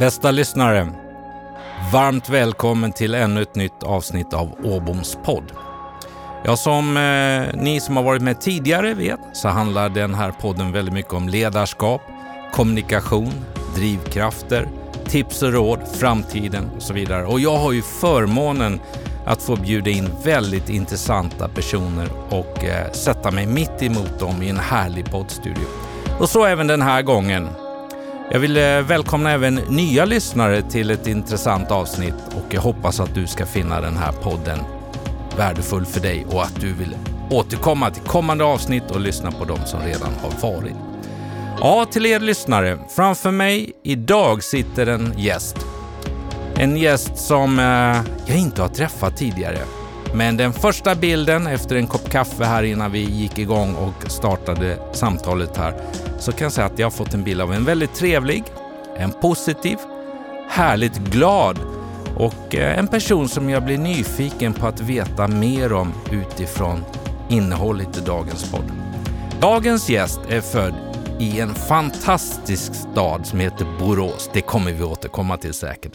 Bästa lyssnare, varmt välkommen till ännu ett nytt avsnitt av Åboms podd. Ja, som eh, ni som har varit med tidigare vet så handlar den här podden väldigt mycket om ledarskap, kommunikation, drivkrafter, tips och råd, framtiden och så vidare. Och jag har ju förmånen att få bjuda in väldigt intressanta personer och eh, sätta mig mitt emot dem i en härlig poddstudio. Och så även den här gången. Jag vill eh, välkomna även nya lyssnare till ett intressant avsnitt och jag hoppas att du ska finna den här podden värdefull för dig och att du vill återkomma till kommande avsnitt och lyssna på de som redan har varit. Ja, till er lyssnare. Framför mig idag sitter en gäst. En gäst som eh, jag inte har träffat tidigare. Men den första bilden efter en kopp kaffe här innan vi gick igång och startade samtalet här så kan jag säga att jag har fått en bild av en väldigt trevlig, en positiv, härligt glad och eh, en person som jag blir nyfiken på att veta mer om utifrån innehållet i dagens podd. Dagens gäst är född i en fantastisk stad som heter Borås. Det kommer vi återkomma till säkert.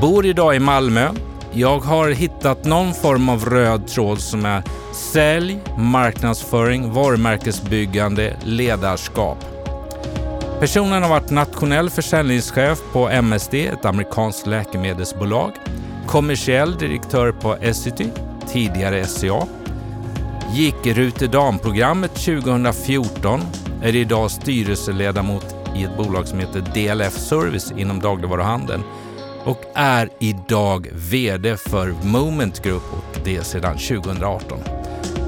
Bor idag i Malmö. Jag har hittat någon form av röd tråd som är sälj, marknadsföring, varumärkesbyggande, ledarskap. Personen har varit nationell försäljningschef på MSD, ett amerikanskt läkemedelsbolag, kommersiell direktör på Essity, tidigare SCA, gick Rutedamprogrammet Dam-programmet 2014, är idag styrelseledamot i ett bolag som heter DLF Service inom dagligvaruhandeln och är idag VD för Moment Group och det sedan 2018.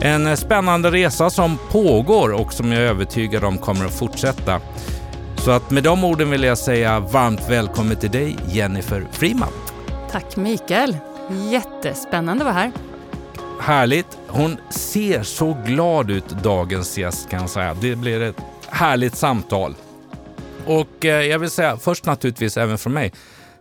En spännande resa som pågår och som jag är övertygad om kommer att fortsätta. Så att med de orden vill jag säga varmt välkommen till dig Jennifer Freeman. Tack Mikael. Jättespännande att vara här. Härligt. Hon ser så glad ut dagens gäst kan jag säga. Det blir ett härligt samtal. Och eh, jag vill säga först naturligtvis även från mig.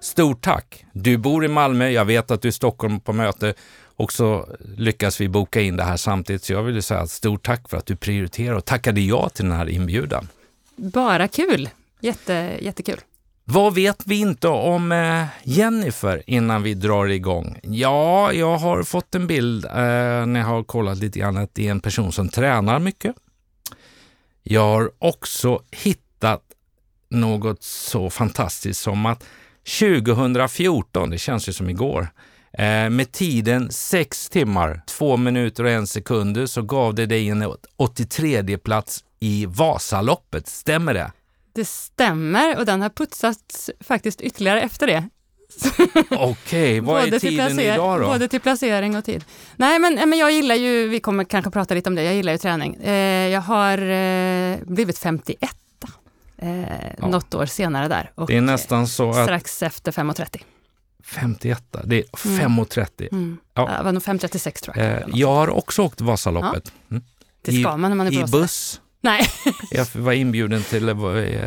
Stort tack! Du bor i Malmö, jag vet att du är i Stockholm på möte och så lyckas vi boka in det här samtidigt. Så jag vill säga stort tack för att du prioriterar och tackade ja till den här inbjudan. Bara kul! Jätte, jättekul. Vad vet vi inte om eh, Jennifer innan vi drar igång? Ja, jag har fått en bild eh, när jag har kollat lite grann att det är en person som tränar mycket. Jag har också hittat något så fantastiskt som att 2014, det känns ju som igår, eh, med tiden 6 timmar, 2 minuter och 1 sekunder så gav det dig en 83 plats i Vasaloppet. Stämmer det? Det stämmer och den har putsats faktiskt ytterligare efter det. Okej, okay, vad är tiden idag då? Både till placering och tid. Nej, men, men jag gillar ju, vi kommer kanske prata lite om det, jag gillar ju träning. Eh, jag har eh, blivit 51 eh, ja. något år senare där. Och det är nästan så att... Strax efter 5.30. 51, det är 5.30. Mm. Mm. Ja. Det var nog 5.36 tror jag. Eh, jag har också åkt Vasaloppet. Ja. Mm. Det ska man när man är på I buss. Nej. jag var inbjuden till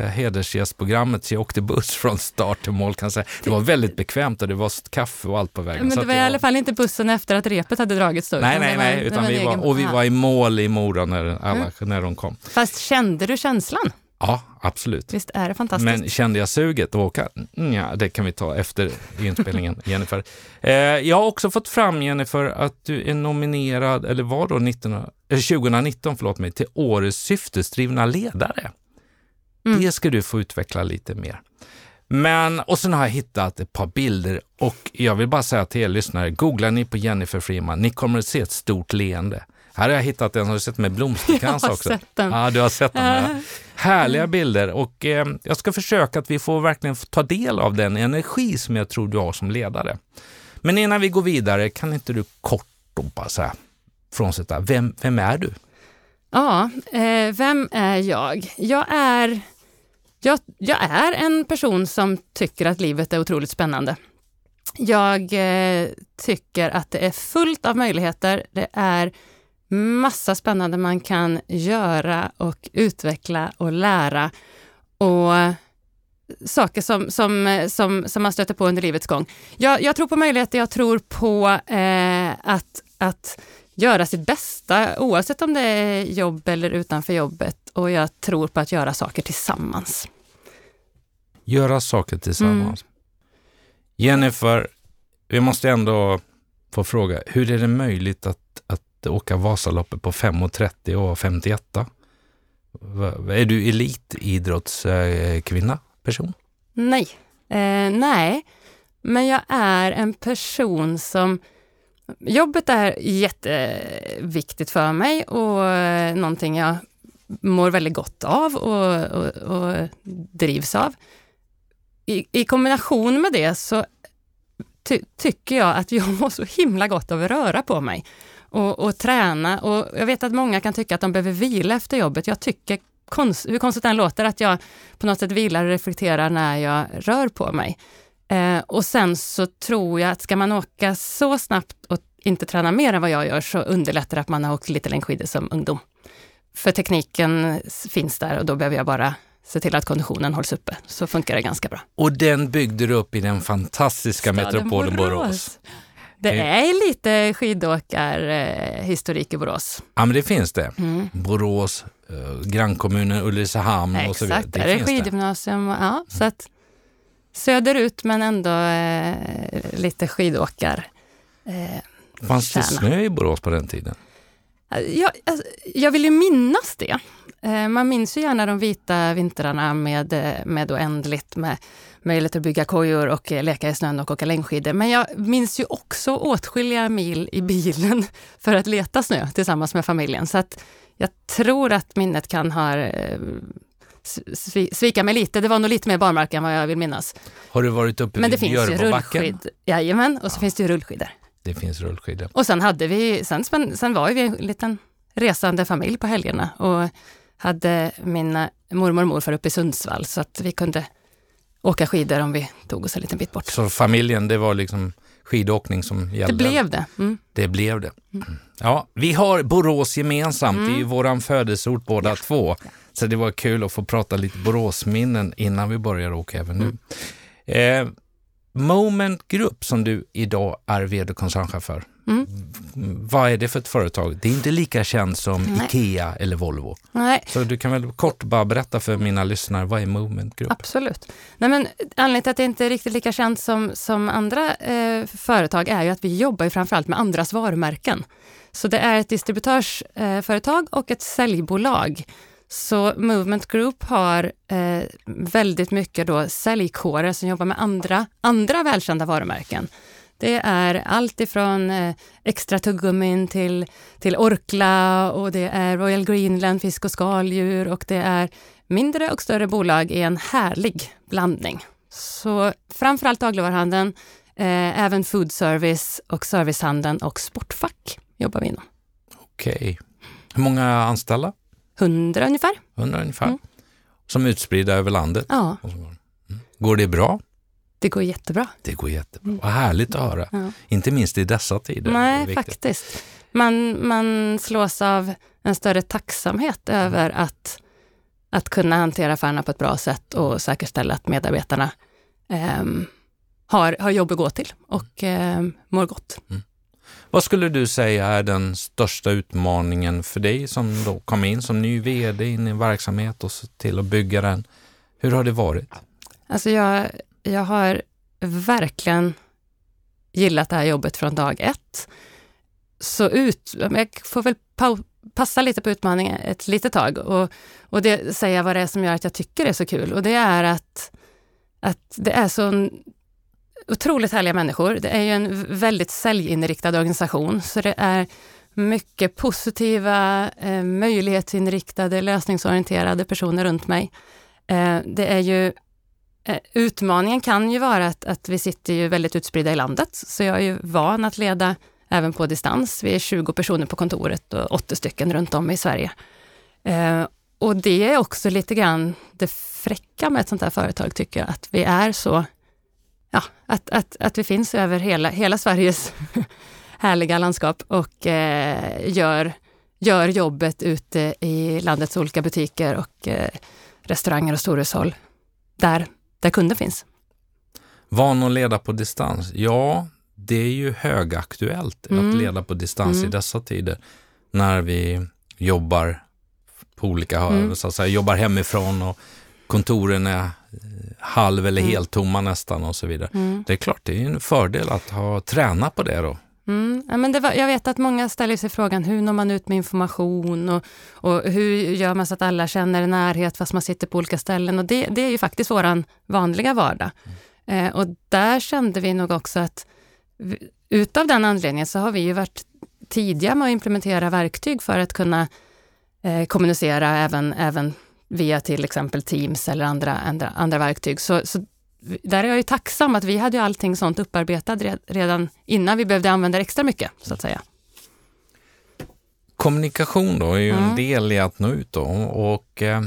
hedersgästprogrammet så jag åkte buss från start till mål. Kan säga. Det var väldigt bekvämt och det var kaffe och allt på vägen. Men det var i alla fall inte bussen efter att repet hade dragits då? Nej, nej, nej. Utan vi var, och vi var i mål i Mora när, alla, mm. när de kom. Fast kände du känslan? Ja, absolut. Visst är det fantastiskt? Men kände jag suget att åka? Ja, det kan vi ta efter inspelningen, Jennifer. Eh, jag har också fått fram, Jennifer, att du är nominerad, eller var då 19, eh, 2019, förlåt mig, till Årets syftesdrivna ledare. Mm. Det ska du få utveckla lite mer. Men, och sen har jag hittat ett par bilder och jag vill bara säga till er lyssnare, googlar ni på Jennifer Freeman, ni kommer att se ett stort leende. Här har jag hittat en, har du sett med blomsterkrans också? Jag har sett den. Ja, du har sett den. Ja. Härliga bilder och eh, jag ska försöka att vi får verkligen ta del av den energi som jag tror du har som ledare. Men innan vi går vidare, kan inte du kort och bara säga, frånsett vem, vem är du? Ja, eh, vem är jag? Jag är, jag, jag är en person som tycker att livet är otroligt spännande. Jag eh, tycker att det är fullt av möjligheter. Det är massa spännande man kan göra och utveckla och lära. Och saker som, som, som, som man stöter på under livets gång. Jag, jag tror på möjligheter, jag tror på eh, att, att göra sitt bästa oavsett om det är jobb eller utanför jobbet och jag tror på att göra saker tillsammans. göra saker tillsammans. Jennifer, vi måste ändå få fråga, hur är det möjligt att, att åka Vasaloppet på 5.30 och 51? Är du elitidrottskvinna, person? Nej. Eh, nej, men jag är en person som... Jobbet är jätteviktigt för mig och eh, någonting jag mår väldigt gott av och, och, och drivs av. I, I kombination med det så ty, tycker jag att jag mår så himla gott av att röra på mig och, och träna. Och jag vet att många kan tycka att de behöver vila efter jobbet. Jag tycker, konst, hur konstigt det låter, att jag på något sätt vilar och reflekterar när jag rör på mig. Eh, och sen så tror jag att ska man åka så snabbt och inte träna mer än vad jag gör så underlättar det att man har åkt lite längdskidor som ungdom. För tekniken finns där och då behöver jag bara se till att konditionen hålls uppe, så funkar det ganska bra. Och den byggde du upp i den fantastiska Staden metropolen Borås. Det Det- är lite skidåkarhistorik i Borås. Ja, men det finns det. Mm. Borås, eh, grannkommunen Ulricehamn och så vidare. Exakt, där är det. skidgymnasium. och- Ja, så att söderut men ändå eh, lite skidåkar. Eh, Fanns det snö i Borås på den tiden? jag, alltså, jag vill ju minnas det. Eh, man minns ju gärna de vita vintrarna med, eh, med oändligt med möjlighet att bygga kojor och eh, leka i snön och åka längdskidor. Men jag minns ju också åtskilliga mil i bilen för att leta snö tillsammans med familjen. Så att jag tror att minnet kan ha svi- svika mig lite. Det var nog lite mer barmark än vad jag vill minnas. Har du varit uppe Men vid Björbobacken? Jajamän, och så finns det ju rullskidor. Det finns rullskidor. Och sen hade vi, sen, sen var vi en liten resande familj på helgerna och hade mina mormor och morfar uppe i Sundsvall så att vi kunde åka skidor om vi tog oss en liten bit bort. Så familjen, det var liksom skidåkning som Det gällde? blev det. Mm. Det blev det. Ja, vi har Borås gemensamt. Det är ju våran födelseort båda två. Så det var kul att få prata lite Boråsminnen innan vi börjar åka även nu. Eh, Moment Group som du idag är vd och koncernchef för. Mm. Vad är det för ett företag? Det är inte lika känt som Nej. IKEA eller Volvo. Nej, Så du kan väl kort bara berätta för mina lyssnare, vad är Moment Group? absolut. Nej, men anledningen till att det inte är riktigt lika känt som, som andra eh, företag är ju att vi jobbar ju framförallt med andras varumärken. Så det är ett distributörsföretag eh, och ett säljbolag. Så Movement Group har eh, väldigt mycket då säljkårer som jobbar med andra, andra välkända varumärken. Det är allt ifrån eh, extra tuggummin till, till Orkla och det är Royal Greenland fisk och skaldjur och det är mindre och större bolag i en härlig blandning. Så framförallt dagligvaruhandeln, eh, även food service och servicehandeln och sportfack jobbar vi inom. Okej. Hur många anställda? 100 ungefär. 100 ungefär. Mm. Som är utspridda över landet. Ja. Mm. Går det bra? Det går jättebra. Det går jättebra. Vad härligt att höra. Ja. Inte minst i dessa tider. Nej, faktiskt. Man, man slås av en större tacksamhet över att, att kunna hantera affärerna på ett bra sätt och säkerställa att medarbetarna ehm, har, har jobb att gå till och ehm, mår gott. Vad skulle du säga är den största utmaningen för dig som då kom in som ny vd in i en verksamhet och till att bygga den? Hur har det varit? Alltså jag, jag har verkligen gillat det här jobbet från dag ett. Så ut, jag får väl pa passa lite på utmaningen ett litet tag och, och det, säga vad det är som gör att jag tycker det är så kul. Och det är att, att det är så otroligt härliga människor. Det är ju en väldigt säljinriktad organisation, så det är mycket positiva, eh, möjlighetsinriktade, lösningsorienterade personer runt mig. Eh, det är ju Eh, utmaningen kan ju vara att, att vi sitter ju väldigt utspridda i landet, så jag är ju van att leda även på distans. Vi är 20 personer på kontoret och 80 stycken runt om i Sverige. Eh, och det är också lite grann det fräcka med ett sånt här företag, tycker jag, att vi är så, ja, att, att, att vi finns över hela, hela Sveriges härliga landskap och eh, gör, gör jobbet ute i landets olika butiker och eh, restauranger och storhushåll där, där kunden finns. Van att leda på distans? Ja, det är ju högaktuellt Mm. att leda på distans i Mm. dessa tider när vi jobbar på olika Mm. så att säga, jobbar hemifrån och kontoren är halv eller helt tomma nästan och så vidare. Mm. Det är klart, det är en fördel att ha tränat på det då. Mm. Ja, men det var, jag vet att många ställer sig frågan hur når man ut med information och, och hur gör man så att alla känner närhet fast man sitter på olika ställen. Och det, det är ju faktiskt vår vanliga vardag. Eh, och där kände vi nog också att vi, utav den anledningen så har vi ju varit tidiga med att implementera verktyg för att kunna eh, kommunicera även, även via till exempel Teams eller andra, andra, andra verktyg. Så, så där är jag ju tacksam att vi hade ju allting sånt upparbetat redan innan vi behövde använda det extra mycket, så att säga. Kommunikation då är ju mm. en del i att nå ut då och eh,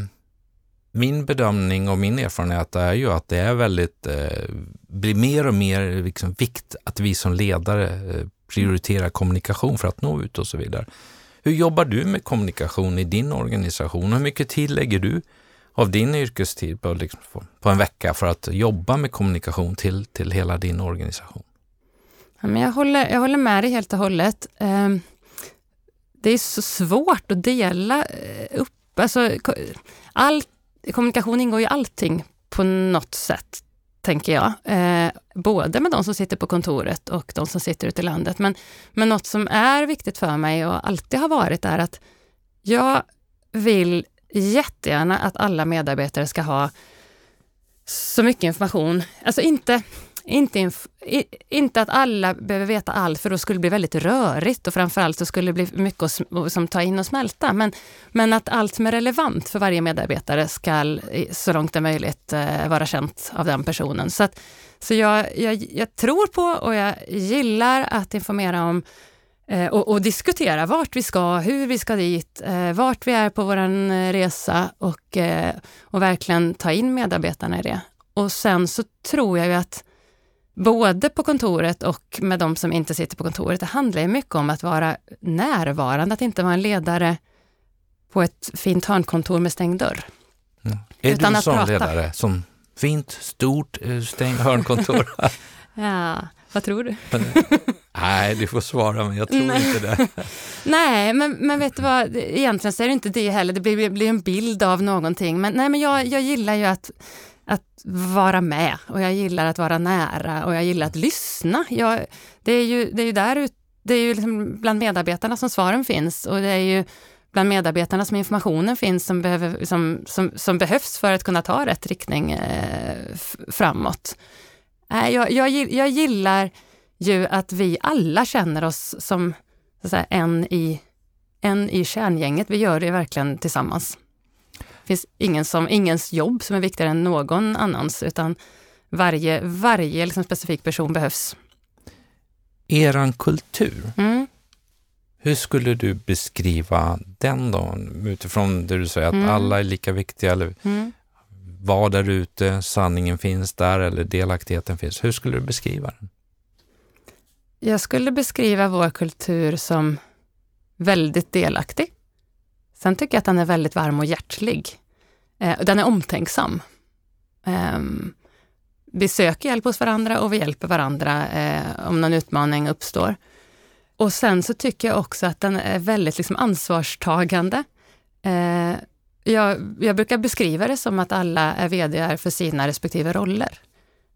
min bedömning och min erfarenhet är ju att det är väldigt, eh, blir mer och mer liksom vikt att vi som ledare eh, prioriterar kommunikation för att nå ut och så vidare. Hur jobbar du med kommunikation i din organisation? Hur mycket tid lägger du av din yrkestid på, liksom, på en vecka för att jobba med kommunikation till, till hela din organisation? Ja, men jag, håller, jag håller med dig helt och hållet. Ehm, det är så svårt att dela eh, upp. Alltså, all, kommunikation ingår i allting på något sätt, tänker jag. Eh, både med de som sitter på kontoret och de som sitter ute i landet. Men, men något som är viktigt för mig och alltid har varit är att jag vill jättegärna att alla medarbetare ska ha så mycket information. Alltså inte, inte, inf inte att alla behöver veta allt, för då skulle det bli väldigt rörigt och framförallt så skulle det bli mycket att som ta in och smälta. Men, men att allt som är relevant för varje medarbetare ska så långt det är möjligt eh, vara känt av den personen. Så, att, så jag, jag, jag tror på och jag gillar att informera om och, och, diskutera vart vi ska, hur vi ska dit, eh, vart vi är på vår eh, resa och, eh, och verkligen ta in medarbetarna i det. Och sen så tror jag ju att både på kontoret och med de som inte sitter på kontoret, det handlar ju mycket om att vara närvarande, att inte vara en ledare på ett fint hörnkontor med stängd dörr. Mm. Är du en sån ledare som fint, stort, eh, stängt hörnkontor? ja, vad tror du? Nej, du får svara, men jag tror Nej. inte det. nej, men, men vet du vad, egentligen så är det inte det heller. Det blir, blir en bild av någonting. Men, nej, men jag, jag gillar ju att, att vara med och jag gillar att vara nära och jag gillar att lyssna. Jag, det, är ju, det är ju där det är ju liksom bland medarbetarna som svaren finns och det är ju bland medarbetarna som informationen finns som, behöver, som, som, som behövs för att kunna ta rätt riktning eh, framåt. Äh, jag, jag, jag gillar ju att vi alla känner oss som säga, en, i, en i kärngänget. Vi gör det verkligen tillsammans. Det finns ingen som, ingens jobb som är viktigare än någon annans, utan varje, varje liksom specifik person behövs. Eran kultur, mm. hur skulle du beskriva den då? Utifrån det du säger att mm. alla är lika viktiga, eller mm var där ute, sanningen finns där eller delaktigheten finns. Hur skulle du beskriva den? Jag skulle beskriva vår kultur som väldigt delaktig. Sen tycker jag att den är väldigt varm och hjärtlig. Eh, den är omtänksam. Eh, vi söker hjälp hos varandra och vi hjälper varandra eh, om någon utmaning uppstår. Och sen så tycker jag också att den är väldigt liksom ansvarstagande. Eh, jag, jag, brukar beskriva det som att alla är VD för sina respektive roller.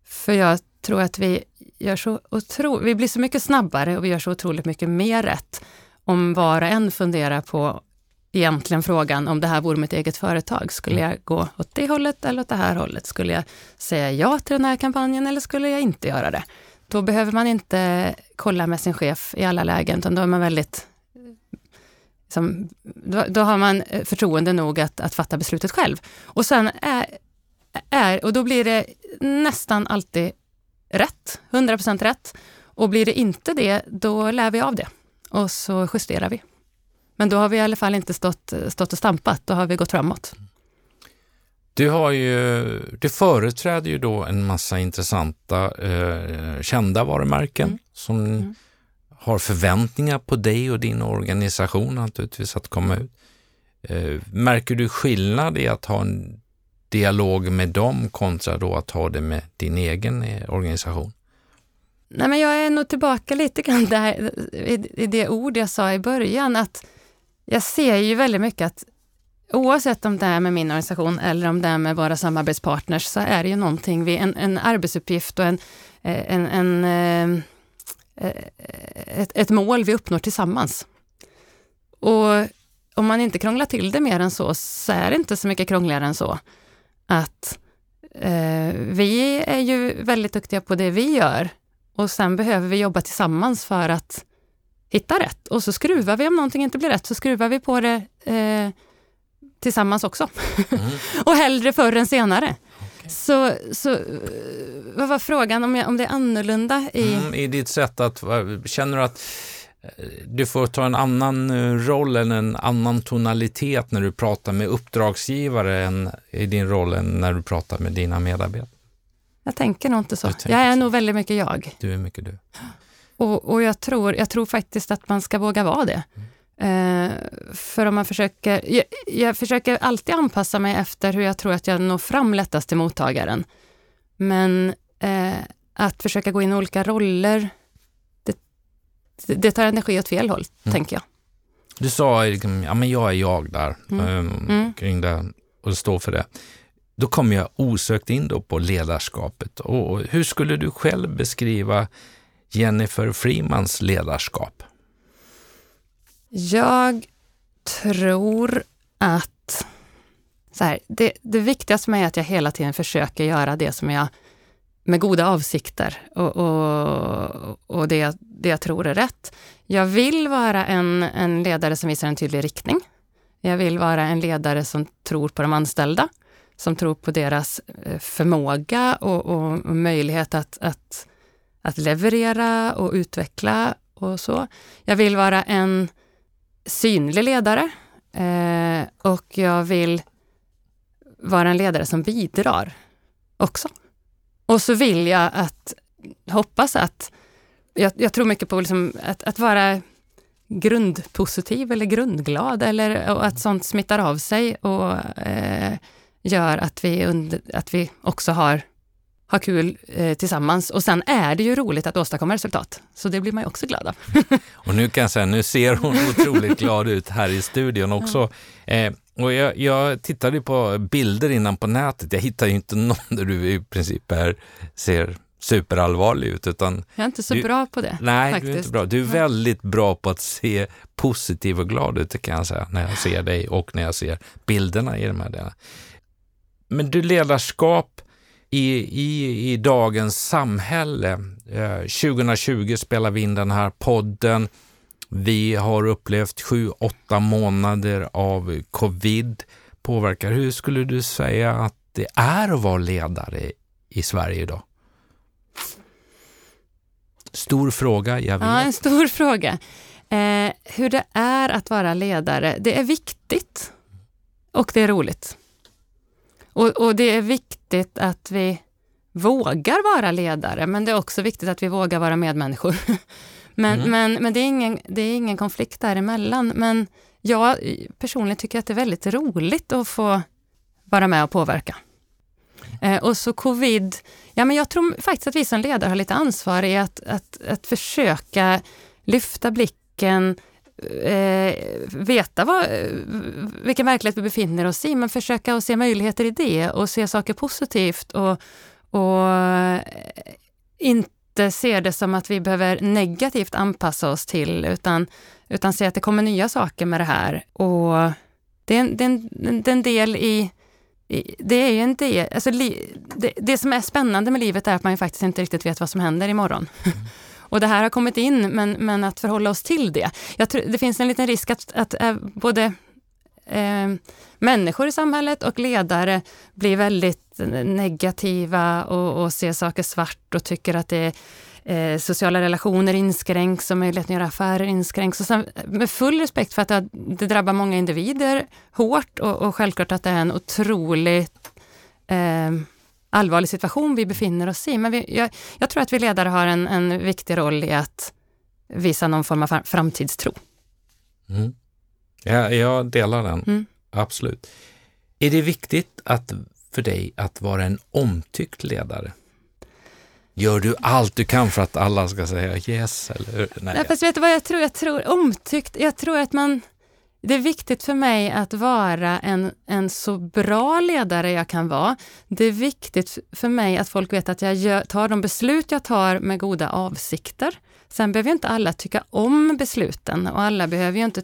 För jag tror att vi gör så otro, vi blir så mycket snabbare och vi gör så otroligt mycket mer rätt om var och en funderar på egentligen frågan om det här vore mitt eget företag. Skulle mm. jag gå åt det hållet eller åt det här hållet? Skulle jag säga ja till den här kampanjen eller skulle jag inte göra det? Då behöver man inte kolla med sin chef i alla lägen, utan då är man väldigt liksom, då, då, har man förtroende nog att, att fatta beslutet själv. Och sen är, är, och då blir det nästan alltid rätt, 100% rätt. Och blir det inte det, då lär vi av det och så justerar vi. Men då har vi i alla fall inte stått, stått och stampat, då har vi gått framåt. Du, har ju, du företräder ju då en massa intressanta eh, kända varumärken mm. som mm har förväntningar på dig och din organisation naturligtvis att komma ut. Eh, märker du skillnad i att ha en dialog med dem kontra då att ha det med din egen eh, organisation? Nej, men jag är nog tillbaka lite grann där, i, i det ord jag sa i början, att jag ser ju väldigt mycket att oavsett om det är med min organisation eller om det är med våra samarbetspartners, så är det ju någonting, vi, en, en arbetsuppgift och en, eh, en, en ett, ett mål vi uppnår tillsammans. Och om man inte krånglar till det mer än så, så är det inte så mycket krångligare än så. Att eh, vi är ju väldigt duktiga på det vi gör och sen behöver vi jobba tillsammans för att hitta rätt. Och så skruvar vi, om någonting inte blir rätt, så skruvar vi på det eh, tillsammans också. Mm. och hellre förr än senare. Så, så vad var frågan, om, jag, om det är annorlunda i... Mm, I ditt sätt att, känner du att eh, du får ta en annan eh, roll eller en annan tonalitet när du pratar med uppdragsgivare än i din roll än när du pratar med dina medarbetare? Jag tänker nog inte så. Jag är så. nog väldigt mycket jag. Du är mycket du. Och, och jag, tror, jag tror faktiskt att man ska våga vara det. Mm. Eh, för om man försöker, jag, jag, försöker alltid anpassa mig efter hur jag tror att jag når fram lättast till mottagaren. Men eh, att försöka gå in i olika roller, det, det tar energi åt fel håll, mm. tänker jag. Du sa, liksom, ja men jag är jag där, mm. Um, mm. kring det och står för det. Då kommer jag osökt in då på ledarskapet. Och hur skulle du själv beskriva Jennifer Freemans ledarskap? Jag tror att så här, det, det viktigaste för mig är att jag hela tiden försöker göra det som jag med goda avsikter och, och, och det, det jag tror är rätt. Jag vill vara en, en ledare som visar en tydlig riktning. Jag vill vara en ledare som tror på de anställda, som tror på deras eh, förmåga och, och, och möjlighet att, att att leverera och utveckla och så. Jag vill vara en synlig ledare eh, och jag vill vara en ledare som bidrar också. Och så vill jag att, hoppas att, jag, jag tror mycket på liksom att, att vara grundpositiv eller grundglad eller och att sånt smittar av sig och eh, gör att vi, under, att vi också har ha kul eh, tillsammans. Och sen är det ju roligt att åstadkomma resultat, så det blir man ju också glad av. och nu kan jag säga, nu ser hon otroligt glad ut här i studion också. Eh, och jag, jag tittade på bilder innan på nätet. Jag hittade ju inte någon där du i princip är, ser superallvarlig ut. Utan jag är inte så du, bra på det. Nej, faktiskt. du är inte bra. Du är väldigt bra på att se positiv och glad ut, kan jag säga, när jag ser dig och när jag ser bilderna i de här delarna. Men du, ledarskap, i, i, i dagens samhälle. Eh, 2020 spelar vi in den här podden. Vi har upplevt sju, åtta månader av covid påverkar. Hur skulle du säga att det är att vara ledare i Sverige idag? Stor fråga, jag vet. Ja, en stor fråga. Eh, hur det är att vara ledare, det är viktigt och det är roligt. Och, och, det är viktigt att vi vågar vara ledare, men det är också viktigt att vi vågar vara medmänniskor. men mm. men, men det, är ingen, det är ingen konflikt däremellan. Men jag personligen tycker att det är väldigt roligt att få vara med och påverka. Eh, och så covid, ja men jag tror faktiskt att vi som ledare har lite ansvar i att, att, att försöka lyfta blicken, eh, veta vad, eh, vilken verklighet vi befinner oss i, men försöka att se möjligheter i det och se saker positivt och, och eh, inte se det som att vi behöver negativt anpassa oss till, utan, utan se att det kommer nya saker med det här. Och det är en, det är en, det är en del i det är ju en del, alltså, det, det, som är spännande med livet är att man faktiskt inte riktigt vet vad som händer imorgon. Mm. Och det här har kommit in, men, men att förhålla oss till det. Jag tror, det finns en liten risk att, att äh, både äh, människor i samhället och ledare blir väldigt negativa och, och ser saker svart och tycker att det är eh, sociala relationer inskränks och möjligheten att göra affärer inskränks. Och sen, eh, med full respekt för att det, det drabbar många individer hårt och, och, självklart att det är en otroligt eh, allvarlig situation vi befinner oss i. Men vi, jag, jag, tror att vi ledare har en, en viktig roll i att visa någon form av framtidstro. Mm. Ja, jag delar den, mm. absolut. Är det viktigt att, för dig att vara en omtyckt ledare? Gör du allt du kan för att alla ska säga yes? Eller, nej. Ja, fast vet du vad jag tror? Jag tror omtyckt, jag tror att man det är viktigt för mig att vara en, en så bra ledare jag kan vara. Det är viktigt för mig att folk vet att jag gör, tar de beslut jag tar med goda avsikter. Sen behöver ju inte alla tycka om besluten och alla behöver ju inte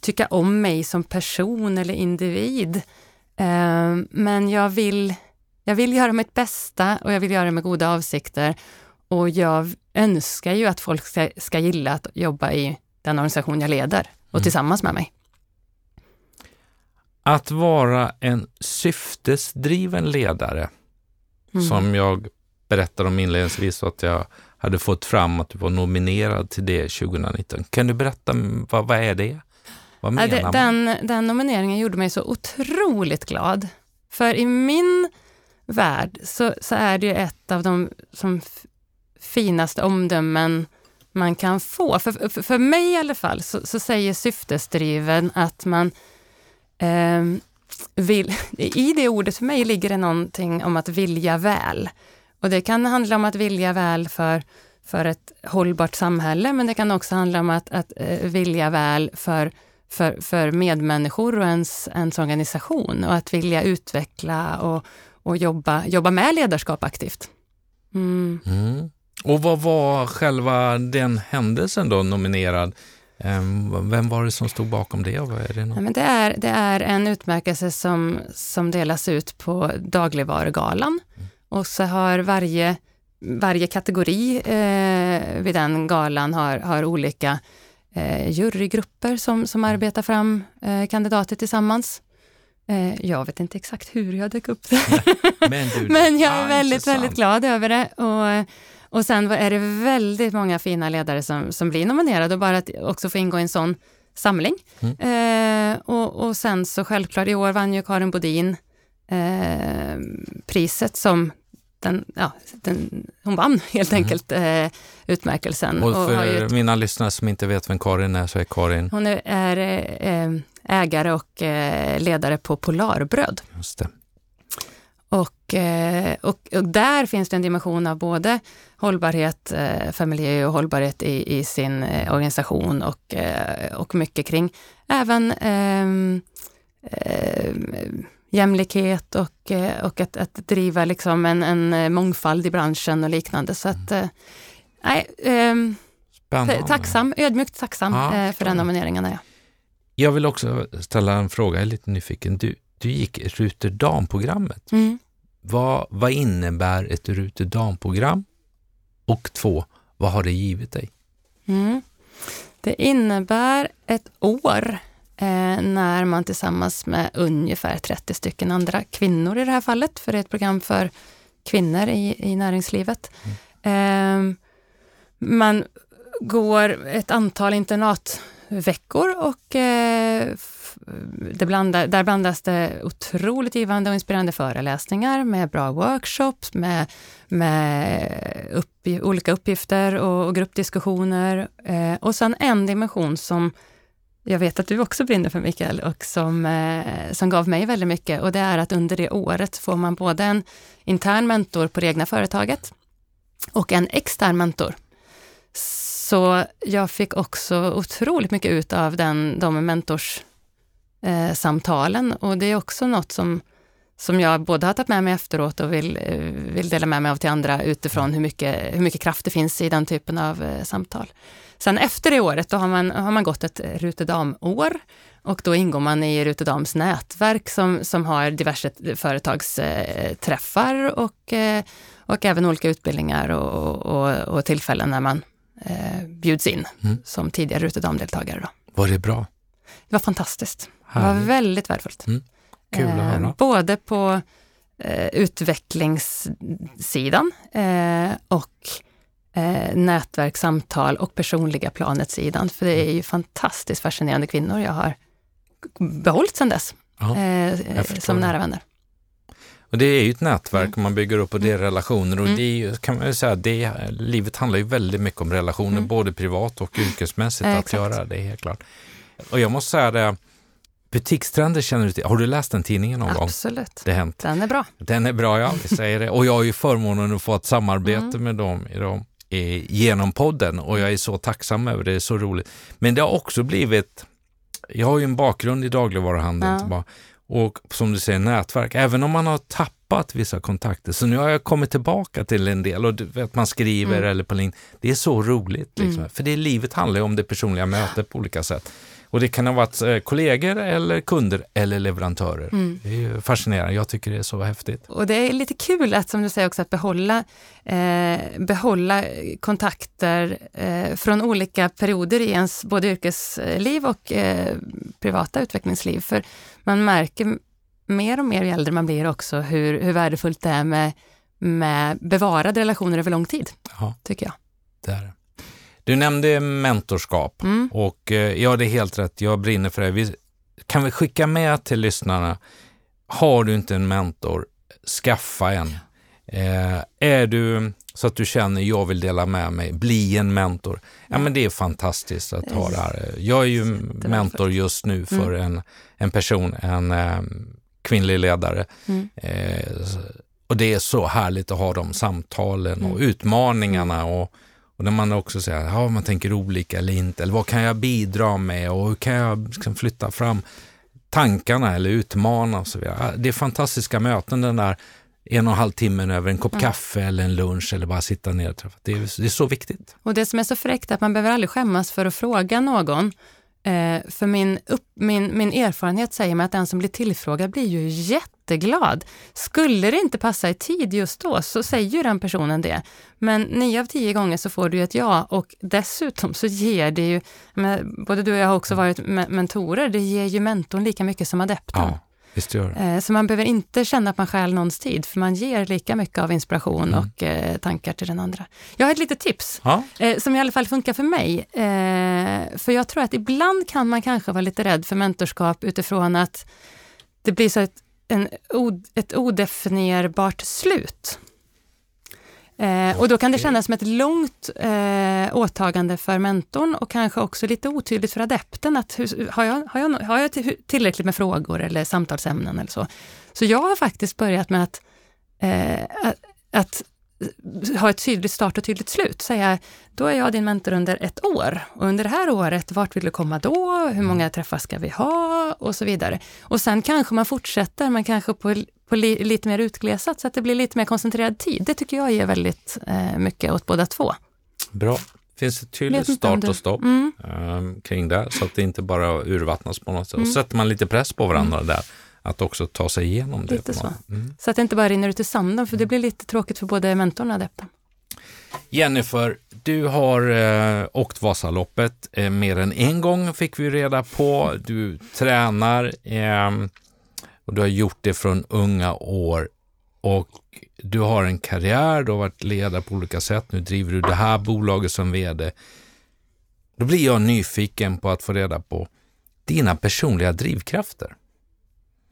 tycka om mig som person eller individ. Eh, men jag vill, jag vill göra mitt bästa och jag vill göra det med goda avsikter. Och jag önskar ju att folk ska, ska gilla att jobba i den organisation jag leder och mm. tillsammans med mig. Att vara en syftesdriven ledare, mm. som jag berättade om inledningsvis att jag hade fått fram att du var nominerad till det 2019. Kan du berätta, vad, vad är det? Vad menar det, den, den nomineringen gjorde mig så otroligt glad. För i min värld så, så är det ett av de som finaste omdömen man kan få. För, för, för mig i alla fall så, så säger syftesdriven att man Ehm, vill, i det ordet för mig ligger det någonting om att vilja väl. Och det kan handla om att vilja väl för, för ett hållbart samhälle, men det kan också handla om att, att eh, vilja väl för, för, för medmänniskor och ens, ens organisation och att vilja utveckla och, och jobba, jobba med ledarskap aktivt. Mm. Mm. Och vad var själva den händelsen då nominerad? Ehm, vem var det som stod bakom det? Vad är det, ja, men det, är, det är en utmärkelse som, som delas ut på dagligvarugalan. Mm. Och så har varje, varje kategori eh, vid den galan har, har olika eh, jurygrupper som, som mm. arbetar fram eh, kandidater tillsammans. Eh, jag vet inte exakt hur jag dök upp det. men, du, men jag är väldigt, väldigt glad över det. Och, och sen är det väldigt många fina ledare som, som blir nominerade och bara att också få ingå i en sån samling. Mm. Eh, och, och sen så självklart, i år vann ju Karin Bodin eh, priset som den, ja, den, hon vann helt mm. enkelt eh, utmärkelsen. Och för och ett, mina lyssnare som inte vet vem Karin är, så är Karin? Hon är, är eh, ägare och eh, ledare på Polarbröd. Just det. Och, eh, och, och, där finns det en dimension av både hållbarhet eh, för miljö och hållbarhet i, i sin eh, organisation och, och mycket kring även eh, eh, jämlikhet och, och att, att driva liksom en, en mångfald i branschen och liknande. Så att, nej, eh, tacksam, ödmjukt tacksam ja, för den nomineringen. Jag. jag vill också ställa en fråga, jag är lite nyfiken. Du, du gick Ruter Dam-programmet. Mm. Vad, vad innebär ett Ruter Dam-program? Och två, vad har det givit dig? Mm. Det innebär ett år eh, när man tillsammans med ungefär 30 stycken andra kvinnor i det här fallet, för det är ett program för kvinnor i, i näringslivet. Mm. Eh, man går ett antal internatveckor och eh, det blandar, där blandas det otroligt givande och inspirerande föreläsningar med bra workshops, med, med upp, olika uppgifter och, och gruppdiskussioner. Eh, och sen en dimension som jag vet att du också brinner för Mikael och som, eh, som gav mig väldigt mycket och det är att under det året får man både en intern mentor på det egna företaget och en extern mentor. Så jag fick också otroligt mycket ut av den, de mentors eh, samtalen. Och det är också något som, som jag både har tagit med mig efteråt och vill, eh, vill dela med mig av till andra utifrån hur mycket, hur mycket kraft det finns i den typen av eh, samtal. Sen efter det året, då har man, har man gått ett Rutedam-år och då ingår man i Rutedams nätverk som, som har diverse företagsträffar och, eh, och även olika utbildningar och, och, och tillfällen när man eh, bjuds in mm. som tidigare Rutedam-deltagare. Var det bra? Det var fantastiskt. Det var väldigt värdefullt. Mm. Kul att höra. Eh, både på eh, utvecklingssidan eh, och eh, nätverkssamtal och personliga planet-sidan. För det är ju fantastiskt fascinerande kvinnor jag har behållit sedan dess ja, eh, som nära vänner. Och det är ju ett nätverk mm. man bygger upp och det är relationer och mm. det är ju, kan man säga, det, livet handlar ju väldigt mycket om relationer, mm. både privat och yrkesmässigt eh, att exakt. göra, det helt klart. Och jag måste säga det, Butikstrender känner du till. Har du läst den tidningen någon Absolut. gång? Absolut. Det hänt. Den är bra. Den är bra, ja. Vi säger det. Och jag har ju förmånen att få ett samarbete mm. med dem, i dem genom podden och jag är så tacksam över det. Det är så roligt. Men det har också blivit jag har ju en bakgrund i dagligvaruhandeln. Ja. Och som du säger, nätverk. Även om man har tappat vissa kontakter. Så nu har jag kommit tillbaka till en del och du vet, man skriver Mm. eller på LinkedIn. Det är så roligt. Liksom. Mm. För det livet handlar ju om det personliga mötet på olika sätt. Och det kan ha varit eh, kollegor eller kunder eller leverantörer. Mm. Det är fascinerande. Jag tycker det är så häftigt. Och det är lite kul att, som du säger också, att behålla, eh, behålla kontakter eh, från olika perioder i ens både yrkesliv och eh, privata utvecklingsliv. För man märker mer och mer ju äldre man blir också hur, hur värdefullt det är med, med bevarade relationer över lång tid, Ja, tycker jag. det är det. Du nämnde mentorskap. Mm. Och eh, ja, det är helt rätt. Jag brinner för det. Vi, kan vi skicka med till lyssnarna, har du inte en mentor, skaffa en. Eh, är du så att du känner jag vill dela med mig, bli en mentor. Ja, men det är fantastiskt att ha det här. Jag är ju mentor just nu för en, en person, en eh, kvinnlig ledare. Mm. Eh, och det är så härligt att ha de samtalen och Mm. utmaningarna och, och när man också säger, ja man tänker olika eller inte, eller vad kan jag bidra med och hur kan jag liksom flytta fram tankarna eller utmana och så vidare. Det är fantastiska möten den där en och en halv timmen över en kopp Mm. kaffe eller en lunch eller bara sitta ner och träffa. Det är, det är så viktigt. Och det som är så fräckt är att man behöver aldrig skämmas för att fråga någon. Eh, för min, upp, min, min erfarenhet säger mig att den som blir tillfrågad blir ju jätteglad. Skulle det inte passa i tid just då så säger ju den personen det. Men nio av tio gånger så får du ett ja och dessutom så ger det ju, både du och jag har också varit me- mentorer, det ger ju mentorn lika mycket som adepten. Ja, visst gör. Eh, Så man behöver inte känna att man stjäl någons tid, för man ger lika mycket av inspiration Mm. och eh, tankar till den andra. Jag har ett litet tips Ja, eh, som i alla fall funkar för mig. För jag tror att ibland kan man kanske vara lite rädd för mentorskap utifrån att det blir så ett, en, ett odefinierbart slut. Eh, och då kan det kännas som ett långt eh, åtagande för mentorn och kanske också lite otydligt för adepten. Att hur, har, jag, har, jag, har jag till- tillräckligt med frågor eller samtalsämnen eller så? Så jag har faktiskt börjat med att, eh, att, att ha ett tydligt start och tydligt slut. Säga, då är jag din mentor under ett år. Och under det här året, vart vill du komma då? Hur många träffar ska vi ha? Och så vidare. Och sen kanske man fortsätter, men kanske på, på li, lite mer utglesat, så att det blir lite mer koncentrerad tid. Det tycker jag ger väldigt eh, mycket åt båda två. bra. Finns ett tydligt start du- och stopp Mm. ehm, kring det, så att det inte bara urvattnas på något sätt. Och Mm. så sätter man lite press på varandra där, att också ta sig igenom det. Lite på så. Mm. Så att det inte bara rinner ut i sanden, för det blir lite tråkigt för både mentorn och adepten. Jennifer, du har eh, åkt Vasaloppet eh, mer än en gång fick vi reda på. Du tränar ehm, och du har gjort det från unga år och du har en karriär, du har varit ledare på olika sätt. Nu driver du det här bolaget som vd. Då blir jag nyfiken på att få reda på dina personliga drivkrafter.